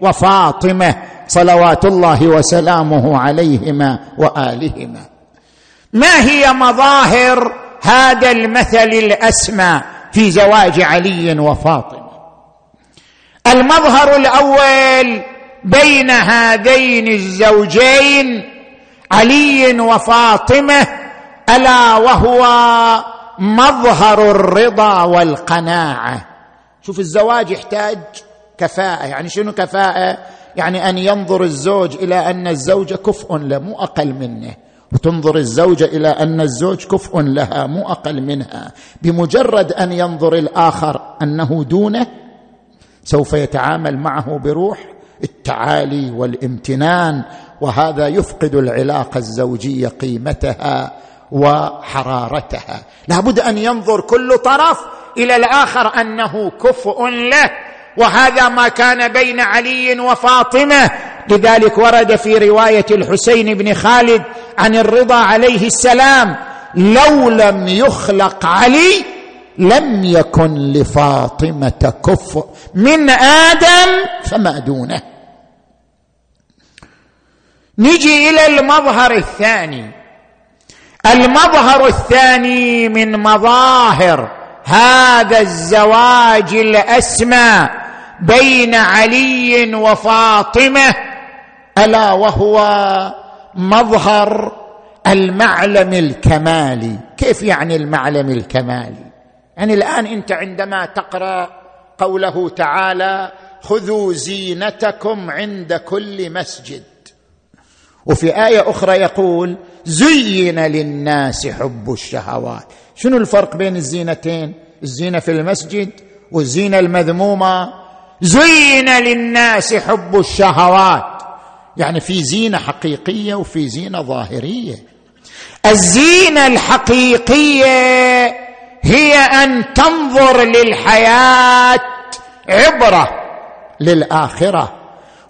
وفاطمة. صلوات الله وسلامه عليهما وآلهما. ما هي مظاهر هذا المثل الأسمى في زواج علي وفاطمة؟ المظهر الأول بين هذين الزوجين علي وفاطمة ألا وهو مظهر الرضا والقناعة. شوف الزواج يحتاج كفاءة يعني شنو كفاءة؟ يعني أن ينظر الزوج إلى أن الزوجه كفء له مو أقل منه. وتنظر الزوجة إلى أن الزوج كفء لها مو أقل منها. بمجرد أن ينظر الآخر أنه دونه سوف يتعامل معه بروح التعالي والامتنان وهذا يفقد العلاقة الزوجية قيمتها وحرارتها. لابد أن ينظر كل طرف إلى الآخر أنه كفء له. وهذا ما كان بين علي وفاطمة. لذلك ورد في رواية الحسين بن خالد عن الرضا عليه السلام لو لم يخلق علي لم يكن لفاطمة كفء من آدم فما دونه. نجي إلى المظهر الثاني. المظهر الثاني من مظاهر هذا الزواج الأسمى. بين علي وفاطمة ألا وهو مظهر المعلم الكمالي. كيف يعني المعلم الكمالي؟ يعني الآن أنت عندما تقرأ قوله تعالى خذوا زينتكم عند كل مسجد. وفي آية أخرى يقول زين للناس حب الشهوات. شنو الفرق بين الزينتين؟ الزينة في المسجد والزينة المذمومة. زين للناس حب الشهوات. يعني في زينة حقيقية وفي زينة ظاهرية. الزينة الحقيقية هي أن تنظر للحياة عبرة للآخرة.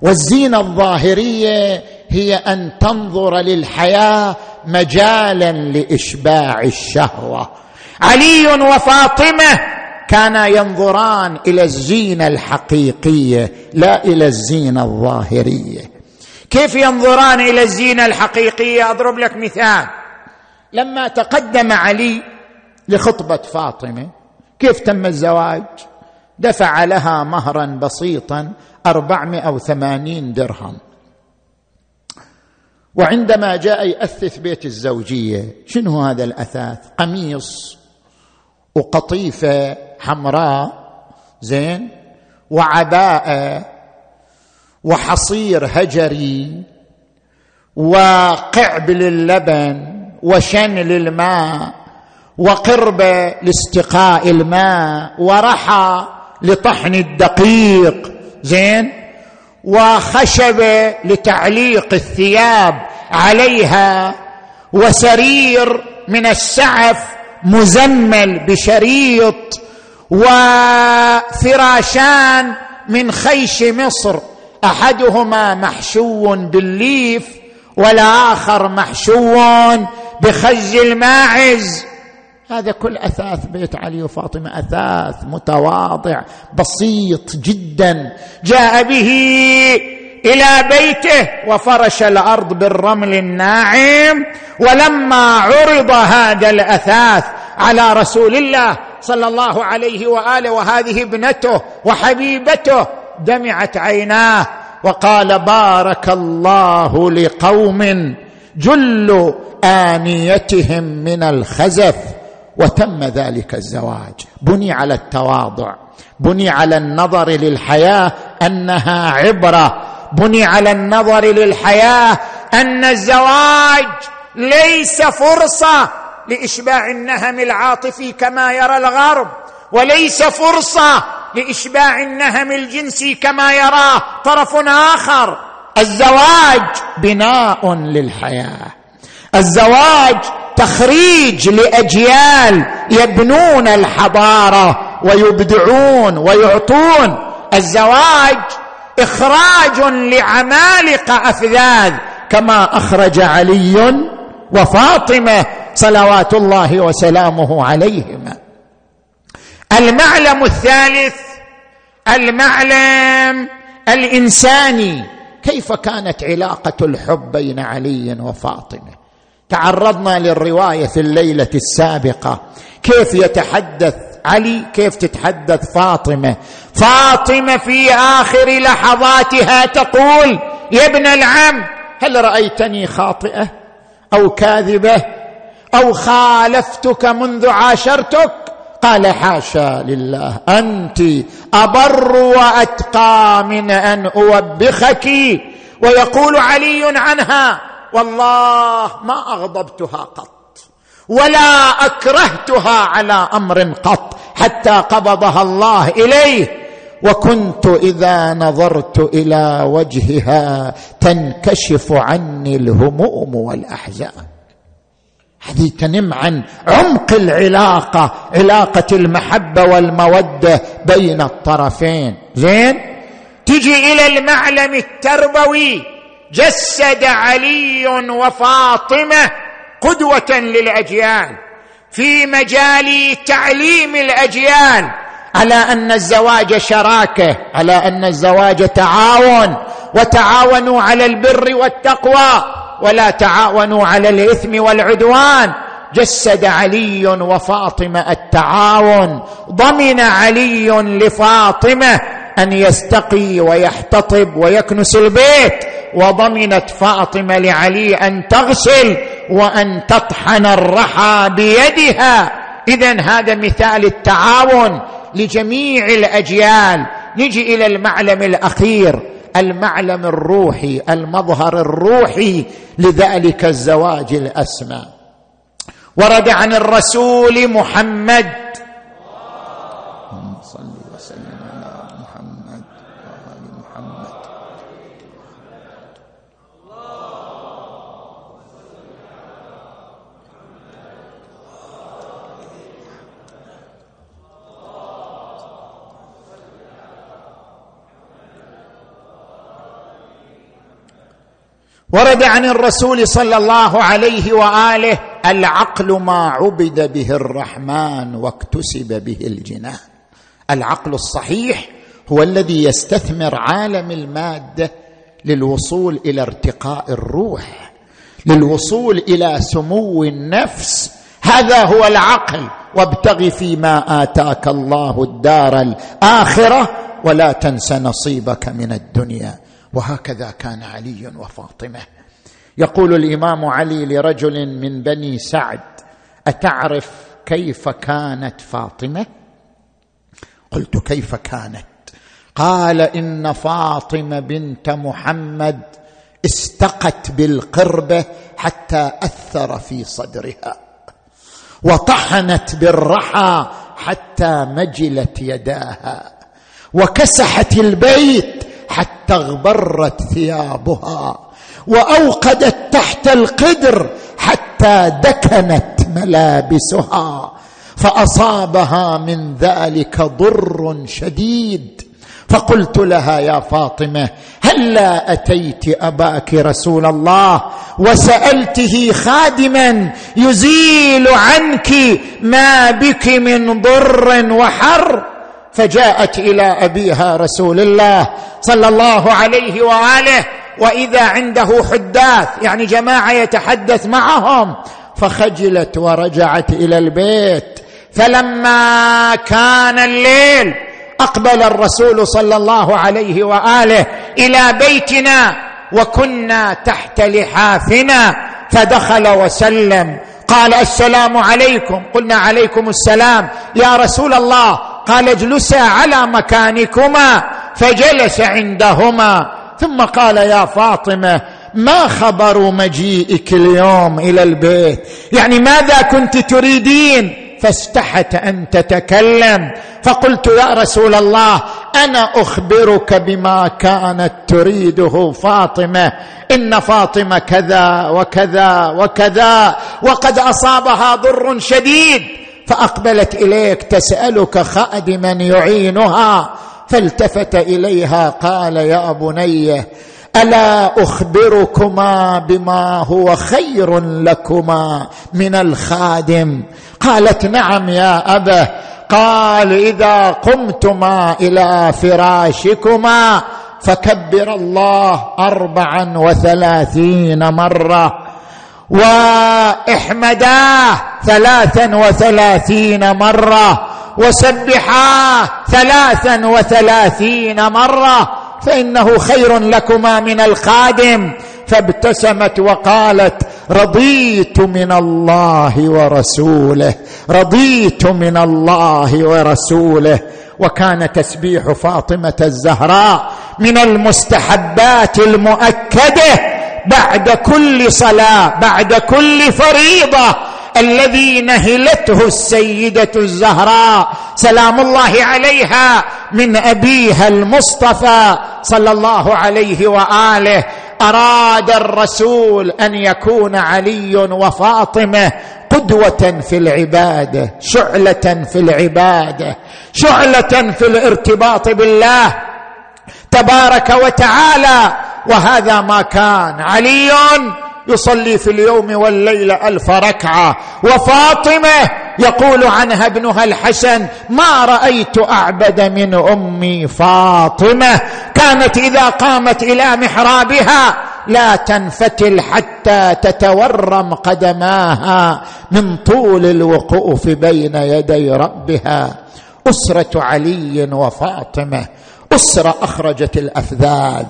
والزينة الظاهرية هي أن تنظر للحياة مجالا لإشباع الشهوة. علي وفاطمة كانا ينظران إلى الزينه الحقيقيه لا إلى الزينه الظاهريه كيف ينظران إلى الزينه الحقيقيه أضرب لك مثال. لما تقدم علي لخطبة فاطمة كيف تم الزواج؟ دفع لها مهرا بسيطا أربعمائة وثمانين درهم. وعندما جاء يأثث بيت الزوجية شنو هذا الأثاث؟ قميص. وقطيفة حمراء زين وعباءة وحصير هجري وقعب للبن وشن للماء وقربة لاستقاء الماء ورحى لطحن الدقيق زين وخشبه لتعليق الثياب عليها وسرير من السعف مزمل بشريط وفراشان من خيش مصر. أحدهما محشو بالليف والآخر محشو بخز الماعز. هذا كل أثاث بيت علي وفاطمة أثاث متواضع بسيط جدا. جاء به إلى بيته وفرش الأرض بالرمل الناعم ولما عرض هذا الأثاث على رسول الله صلى الله عليه وآله وهذه ابنته وحبيبته دمعت عيناه وقال بارك الله لقوم جل آنيتهم من الخزف وتم ذلك الزواج. بني على التواضع بني على النظر للحياة أنها عبرة بني على النظر للحياة أن الزواج ليس فرصة لإشباع النهم العاطفي كما يرى الغرب وليس فرصة لإشباع النهم الجنسي كما يراه طرف آخر. الزواج بناء للحياة. الزواج تخريج لأجيال يبنون الحضارة ويبدعون ويعطون. الزواج إخراج لعمالقه أفذاذ كما أخرج علي وفاطمة صلوات الله وسلامه عليهما. المعلم الثالث المعلم الإنساني كيف كانت علاقة الحب بين علي وفاطمة؟ تعرضنا للرواية في الليلة السابقة كيف يتحدث علي كيف تتحدث فاطمة؟ فاطمة في آخر لحظاتها تقول يا ابن العم هل رأيتني خاطئة أو كاذبة؟ أو خالفتك منذ عاشرتك؟ قال حاشا لله أنت أبر وأتقى من أن أوبخك. ويقول علي عنها والله ما أغضبتها قط. ولا أكرهتها على أمر قط حتى قبضها الله إليه. وكنت إذا نظرت إلى وجهها تنكشف عني الهموم والأحزان. هذه تنم عن عمق العلاقة علاقة المحبة والمودة بين الطرفين. زين؟ تجي إلى المعلم التربوي جسد علي وفاطمة قدوة للأجيال في مجال تعليم الأجيال. على أن الزواج شراكة على أن الزواج تعاون وتعاونوا على البر والتقوى ولا تعاونوا على الإثم والعدوان. جسد علي وفاطمة التعاون. ضمن علي لفاطمة أن يستقي ويحتطب ويكنس البيت. وضمنت فاطمة لعلي أن تغسل. وأن تطحن الرحى بيدها. اذا هذا مثال التعاون لجميع الأجيال. نجي إلى المعلم الأخير المعلم الروحي المظهر الروحي لذلك الزواج الأسمى. ورد عن الرسول محمد ورد عن الرسول صلى الله عليه وآله العقل ما عبد به الرحمن واكتسب به الجنان. العقل الصحيح هو الذي يستثمر عالم المادة للوصول إلى ارتقاء الروح للوصول إلى سمو النفس. هذا هو العقل وابتغ فيما آتاك الله الدار الآخرة ولا تنس نصيبك من الدنيا. وهكذا كان علي وفاطمة. يقول الإمام علي لرجل من بني سعد أتعرف كيف كانت فاطمة؟ قلت كيف كانت؟ قال إن فاطمة بنت محمد استقت بالقربة حتى أثر في صدرها وطحنت بالرحى حتى مجلت يداها وكسحت البيت حتى اغبرت ثيابها وأوقدت تحت القدر حتى دكنت ملابسها فأصابها من ذلك ضر شديد. فقلت لها يا فاطمة هلا أتيت أباك رسول الله؟ وسألته خادما يزيل عنك ما بك من ضر وحر. فجاءت إلى أبيها رسول الله صلى الله عليه وآله وإذا عنده حداث يعني جماعة يتحدث معهم فخجلت ورجعت إلى البيت. فلما كان الليل أقبل الرسول صلى الله عليه وآله إلى بيتنا وكنا تحت لحافنا فدخل وسلم. قال السلام عليكم. قلنا عليكم السلام. يا رسول الله قال اجلسا على مكانكما فجلس عندهما. ثم قال يا فاطمة ما خبر مجيئك اليوم إلى البيت؟ يعني ماذا كنت تريدين؟ فاستحت أن تتكلم. فقلت يا رسول الله أنا أخبرك بما كانت تريده فاطمة. إن فاطمة كذا وكذا وكذا وقد أصابها ضر شديد. فأقبلت إليك تسألك خادما يعينها فالتفت إليها قال يا بنيه ألا أخبركما بما هو خير لكما من الخادم؟ قالت نعم يا ابه قال إذا قمتما إلى فراشكما فكبر الله أربعا وثلاثين مرة. وإحمداه ثلاثا وثلاثين مرة وسبحاه ثلاثا وثلاثين مرة فإنه خير لكما من الخادم فابتسمت وقالت رضيت من الله ورسوله رضيت من الله ورسوله. وكان تسبيح فاطمة الزهراء من المستحبات المؤكدة. بعد كل صلاة بعد كل فريضة الذي نهلته السيدة الزهراء سلام الله عليها من أبيها المصطفى صلى الله عليه وآله. أراد الرسول أن يكون علي وفاطمة قدوة في العبادة شعلة في العبادة شعلة في الارتباط بالله. تبارك وتعالى وهذا ما كان علي يصلي في اليوم والليله ألف ركعة. وفاطمة يقول عنها ابنها الحسن ما رأيت أعبد من أمي فاطمة. كانت إذا قامت إلى محرابها لا تنفتل حتى تتورم قدماها من طول الوقوف بين يدي ربها. أسرة علي وفاطمة. أسرة أخرجت الأفذاذ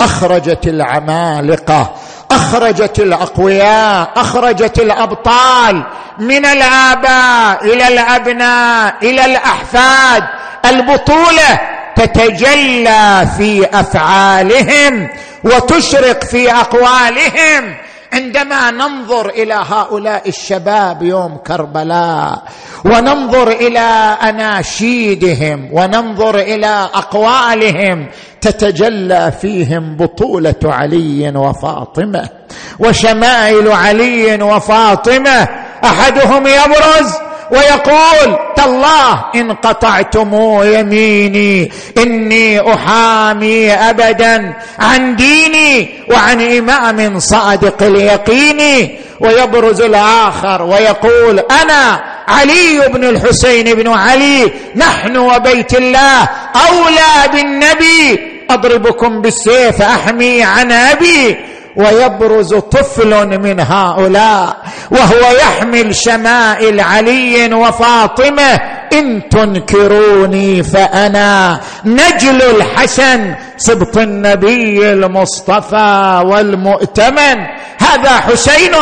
أخرجت العمالقة أخرجت الأقوياء أخرجت الأبطال من الآباء إلى الأبناء إلى الأحفاد. البطولة تتجلى في أفعالهم وتشرق في أقوالهم. عندما ننظر إلى هؤلاء الشباب يوم كربلاء وننظر إلى أناشيدهم وننظر إلى أقوالهم تتجلى فيهم بطولة علي وفاطمة وشمائل علي وفاطمة أحدهم يبرز ويقول تالله إن قطعتم يميني إني أحامي ابدا عن ديني وعن إمام صادق اليقين. ويبرز الآخر ويقول أنا علي بن الحسين بن علي نحن وبيت الله أولى بالنبي أضربكم بالسيف أحمي عن أبي. ويبرز طفل من هؤلاء وهو يحمل شمائل علي وفاطمة إن تنكروني فأنا نجل الحسن سبط النبي المصطفى والمؤتمن. هذا حسين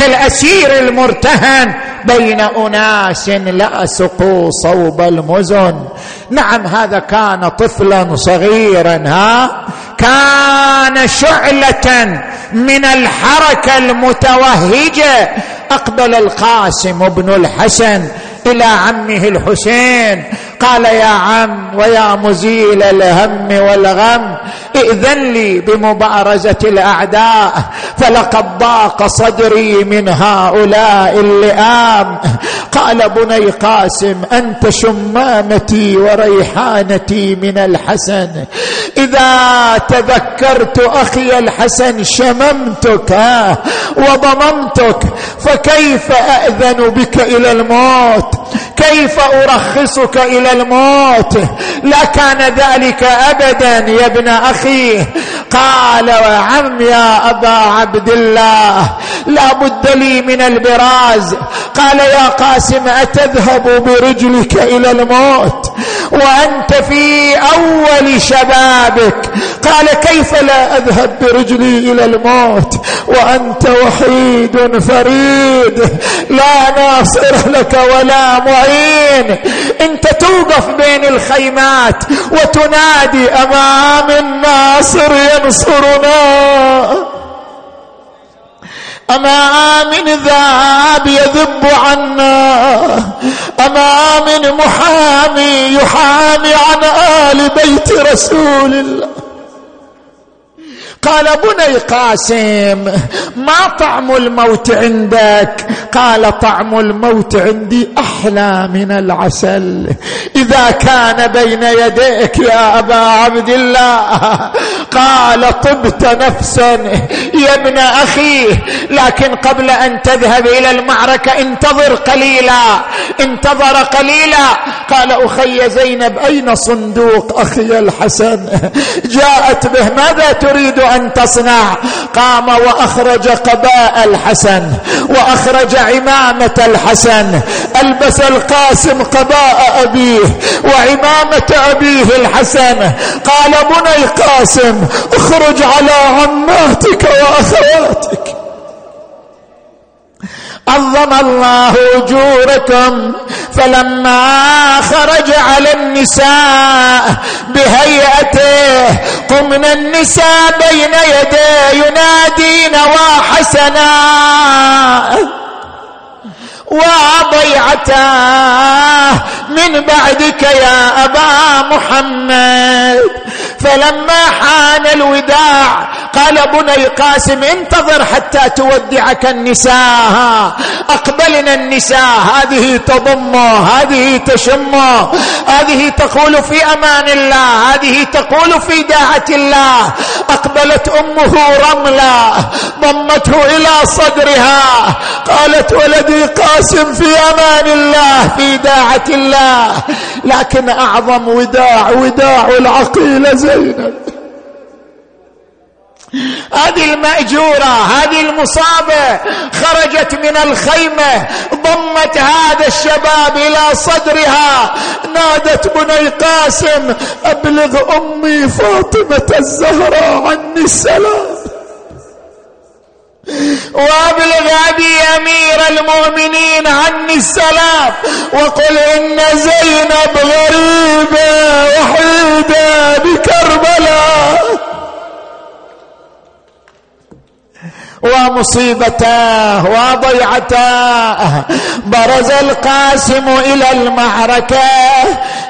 كالاسير المرتهن بين أناس لاسقوا صوب المزن. نعم هذا كان طفلا صغيرا ها؟ كان شعلة من الحركة المتوهجة. أقبل القاسم بن الحسن إلى عمه الحسين. قال يا عم ويا مزيل الهم والغم ائذن لي بمبارزة الأعداء فلقد ضاق صدري من هؤلاء اللئام. قال بني قاسم أنت شمامتي وريحانتي من الحسن. إذا تذكرت أخي الحسن شممتك وضممتك فكيف اذن بك إلى الموت؟ كيف أرخصك إلى الموت لا كان ذلك ابدا يا ابن أخي. قال وعم يا أبا عبد الله لا بد لي من البراز. قال يا قاسم أتذهب برجلك إلى الموت وأنت في أول شبابك. قال كيف لا أذهب برجلي إلى الموت؟ وأنت وحيد فريد لا ناصر لك ولا معين. انت توقف بين الخيمات وتنادي أمام الناصر ينصرنا. أما من ذاب يذب عنا. أما من محامي يحامي عن آل بيت رسول الله. قال بني قاسم ما طعم الموت عندك؟ قال طعم الموت عندي أحلى من العسل. إذا كان بين يديك يا أبا عبد الله. قال طبت نفسا يا ابن أخي لكن قبل أن تذهب إلى المعركة انتظر قليلا انتظر قليلا. قال أخي زينب أين صندوق أخي الحسن؟ جاءت به ماذا تريد أن تصنع. قام وأخرج قباء الحسن وأخرج عمامة الحسن. ألبس القاسم قباء أبيه وعمامة أبيه الحسن. قال بني قاسم اخرج على عماتك وأخواتك. عظم الله أجوركم. فلما خرج على النساء بهيئته قمن النساء بين يديه ينادين وحسنا. وضيعتاه من بعدك يا أبا محمد. فلما حان الوداع قال بني قاسم انتظر حتى تودعك النساء. أقبلنا النساء. هذه تضم هذه تشم. هذه تقول في أمان الله هذه تقول في داعة الله. أقبلت أمه رملة ضمته إلى صدرها. قالت ولدي قاسم في أمان الله في داعة الله. لكن أعظم وداع وداع العقيله زينب. هذه المأجورة هذه المصابة خرجت من الخيمة ضمت هذا الشباب إلى صدرها. نادت بني قاسم أبلغ أمي فاطمة الزهراء عني السلام. وابلغ أبي أمير المؤمنين عني السلام وقل إن زينب غريبة وحيدة بكربلاء. ومصيبته وضيعته برز القاسم إلى المعركة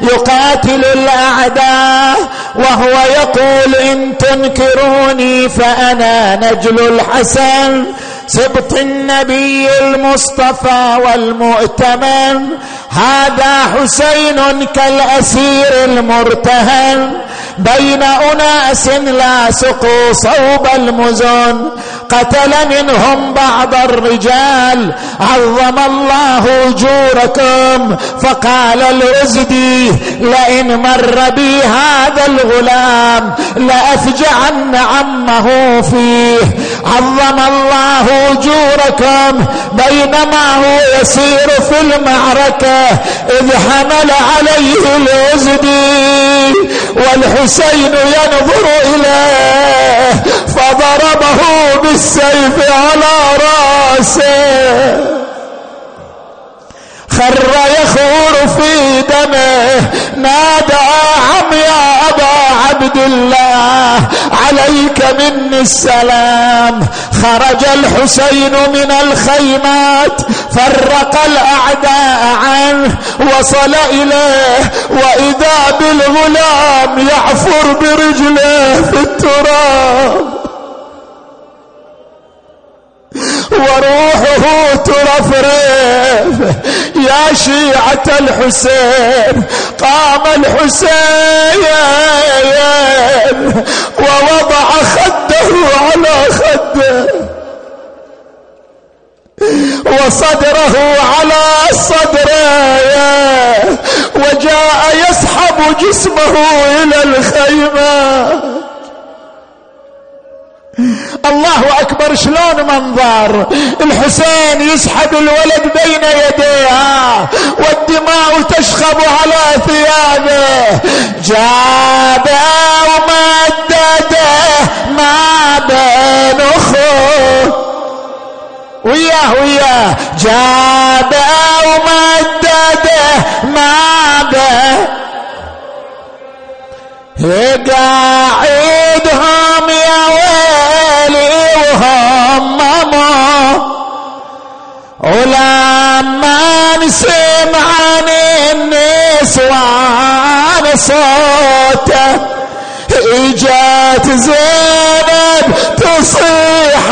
يقاتل الأعداء وهو يقول إن تنكروني فأنا نجل الحسن سبط النبي المصطفى والمؤتمن. هذا حسين كالأسير المرتهن. بين أناس لا سقوا صوب المزن. قتل منهم بعض الرجال. عظم الله أجوركم. فقال الازدي لئن مر بي هذا الغلام لأفجعن عمه فيه. عظم الله أجوركم. بينما هو يسير في المعركة إذ حمل عليه الازدي والحسين ينظر إليه فضربه بالسيف على راسه. خر يخور في دمه. نادى عم يا أبا عبد الله. عليك مني السلام. خرج الحسين من الخيمات. فرق الأعداء عنه. وصل إليه. وإذا بالغلام يعفر برجله في التراب. وروحه ترفرف. يا شيعة الحسين قام الحسين ووضع خده على خده. وصدره على صدره. وجاء يسحب جسمه إلى الخيمة. الله أكبر شلون منظر؟ الحسين يسحب الولد بين يديه والدماء تشخب على ثيابه. جابه ومدده ما بين أخوه. وياه وياه. جابه ومدده ما بين النسوان صوته. إجت زينب تصيح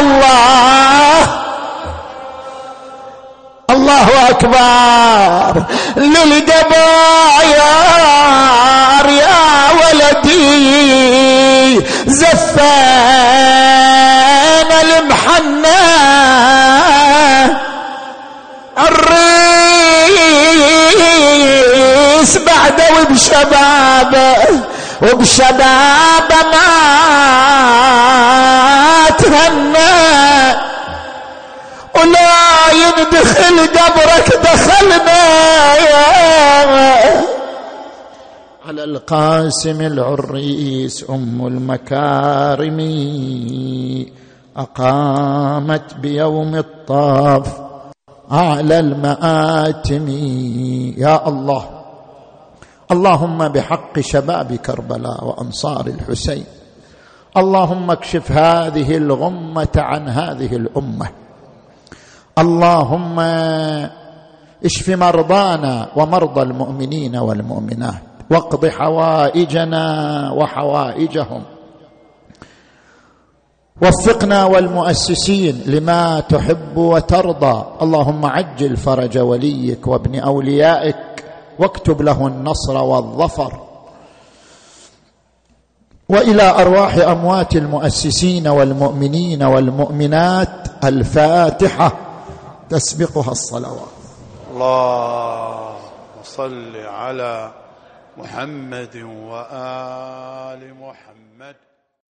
الله. الله أكبر. للقباير يا ولدي. زفان الريس بعده وبشبابه وبشبابه ما تهنى. ولا يندخل قبرك دخلنا. يا على القاسم العريس أم المكارم أقامت بيوم الطاف اعلى المآتم. يا الله. اللهم بحق شباب كربلاء وأنصار الحسين. اللهم اكشف هذه الغمة عن هذه الأمة. اللهم اشف مرضانا ومرضى المؤمنين والمؤمنات. واقض حوائجنا وحوائجهم. وفقنا والمؤسسين لما تحب وترضى. اللهم عجل فرج وليك وابن أوليائك. واكتب له النصر والظفر. وإلى أرواح أموات المؤسسين والمؤمنين والمؤمنات الفاتحة. تسبقها الصلوات. الله صل على محمد وآل محمد.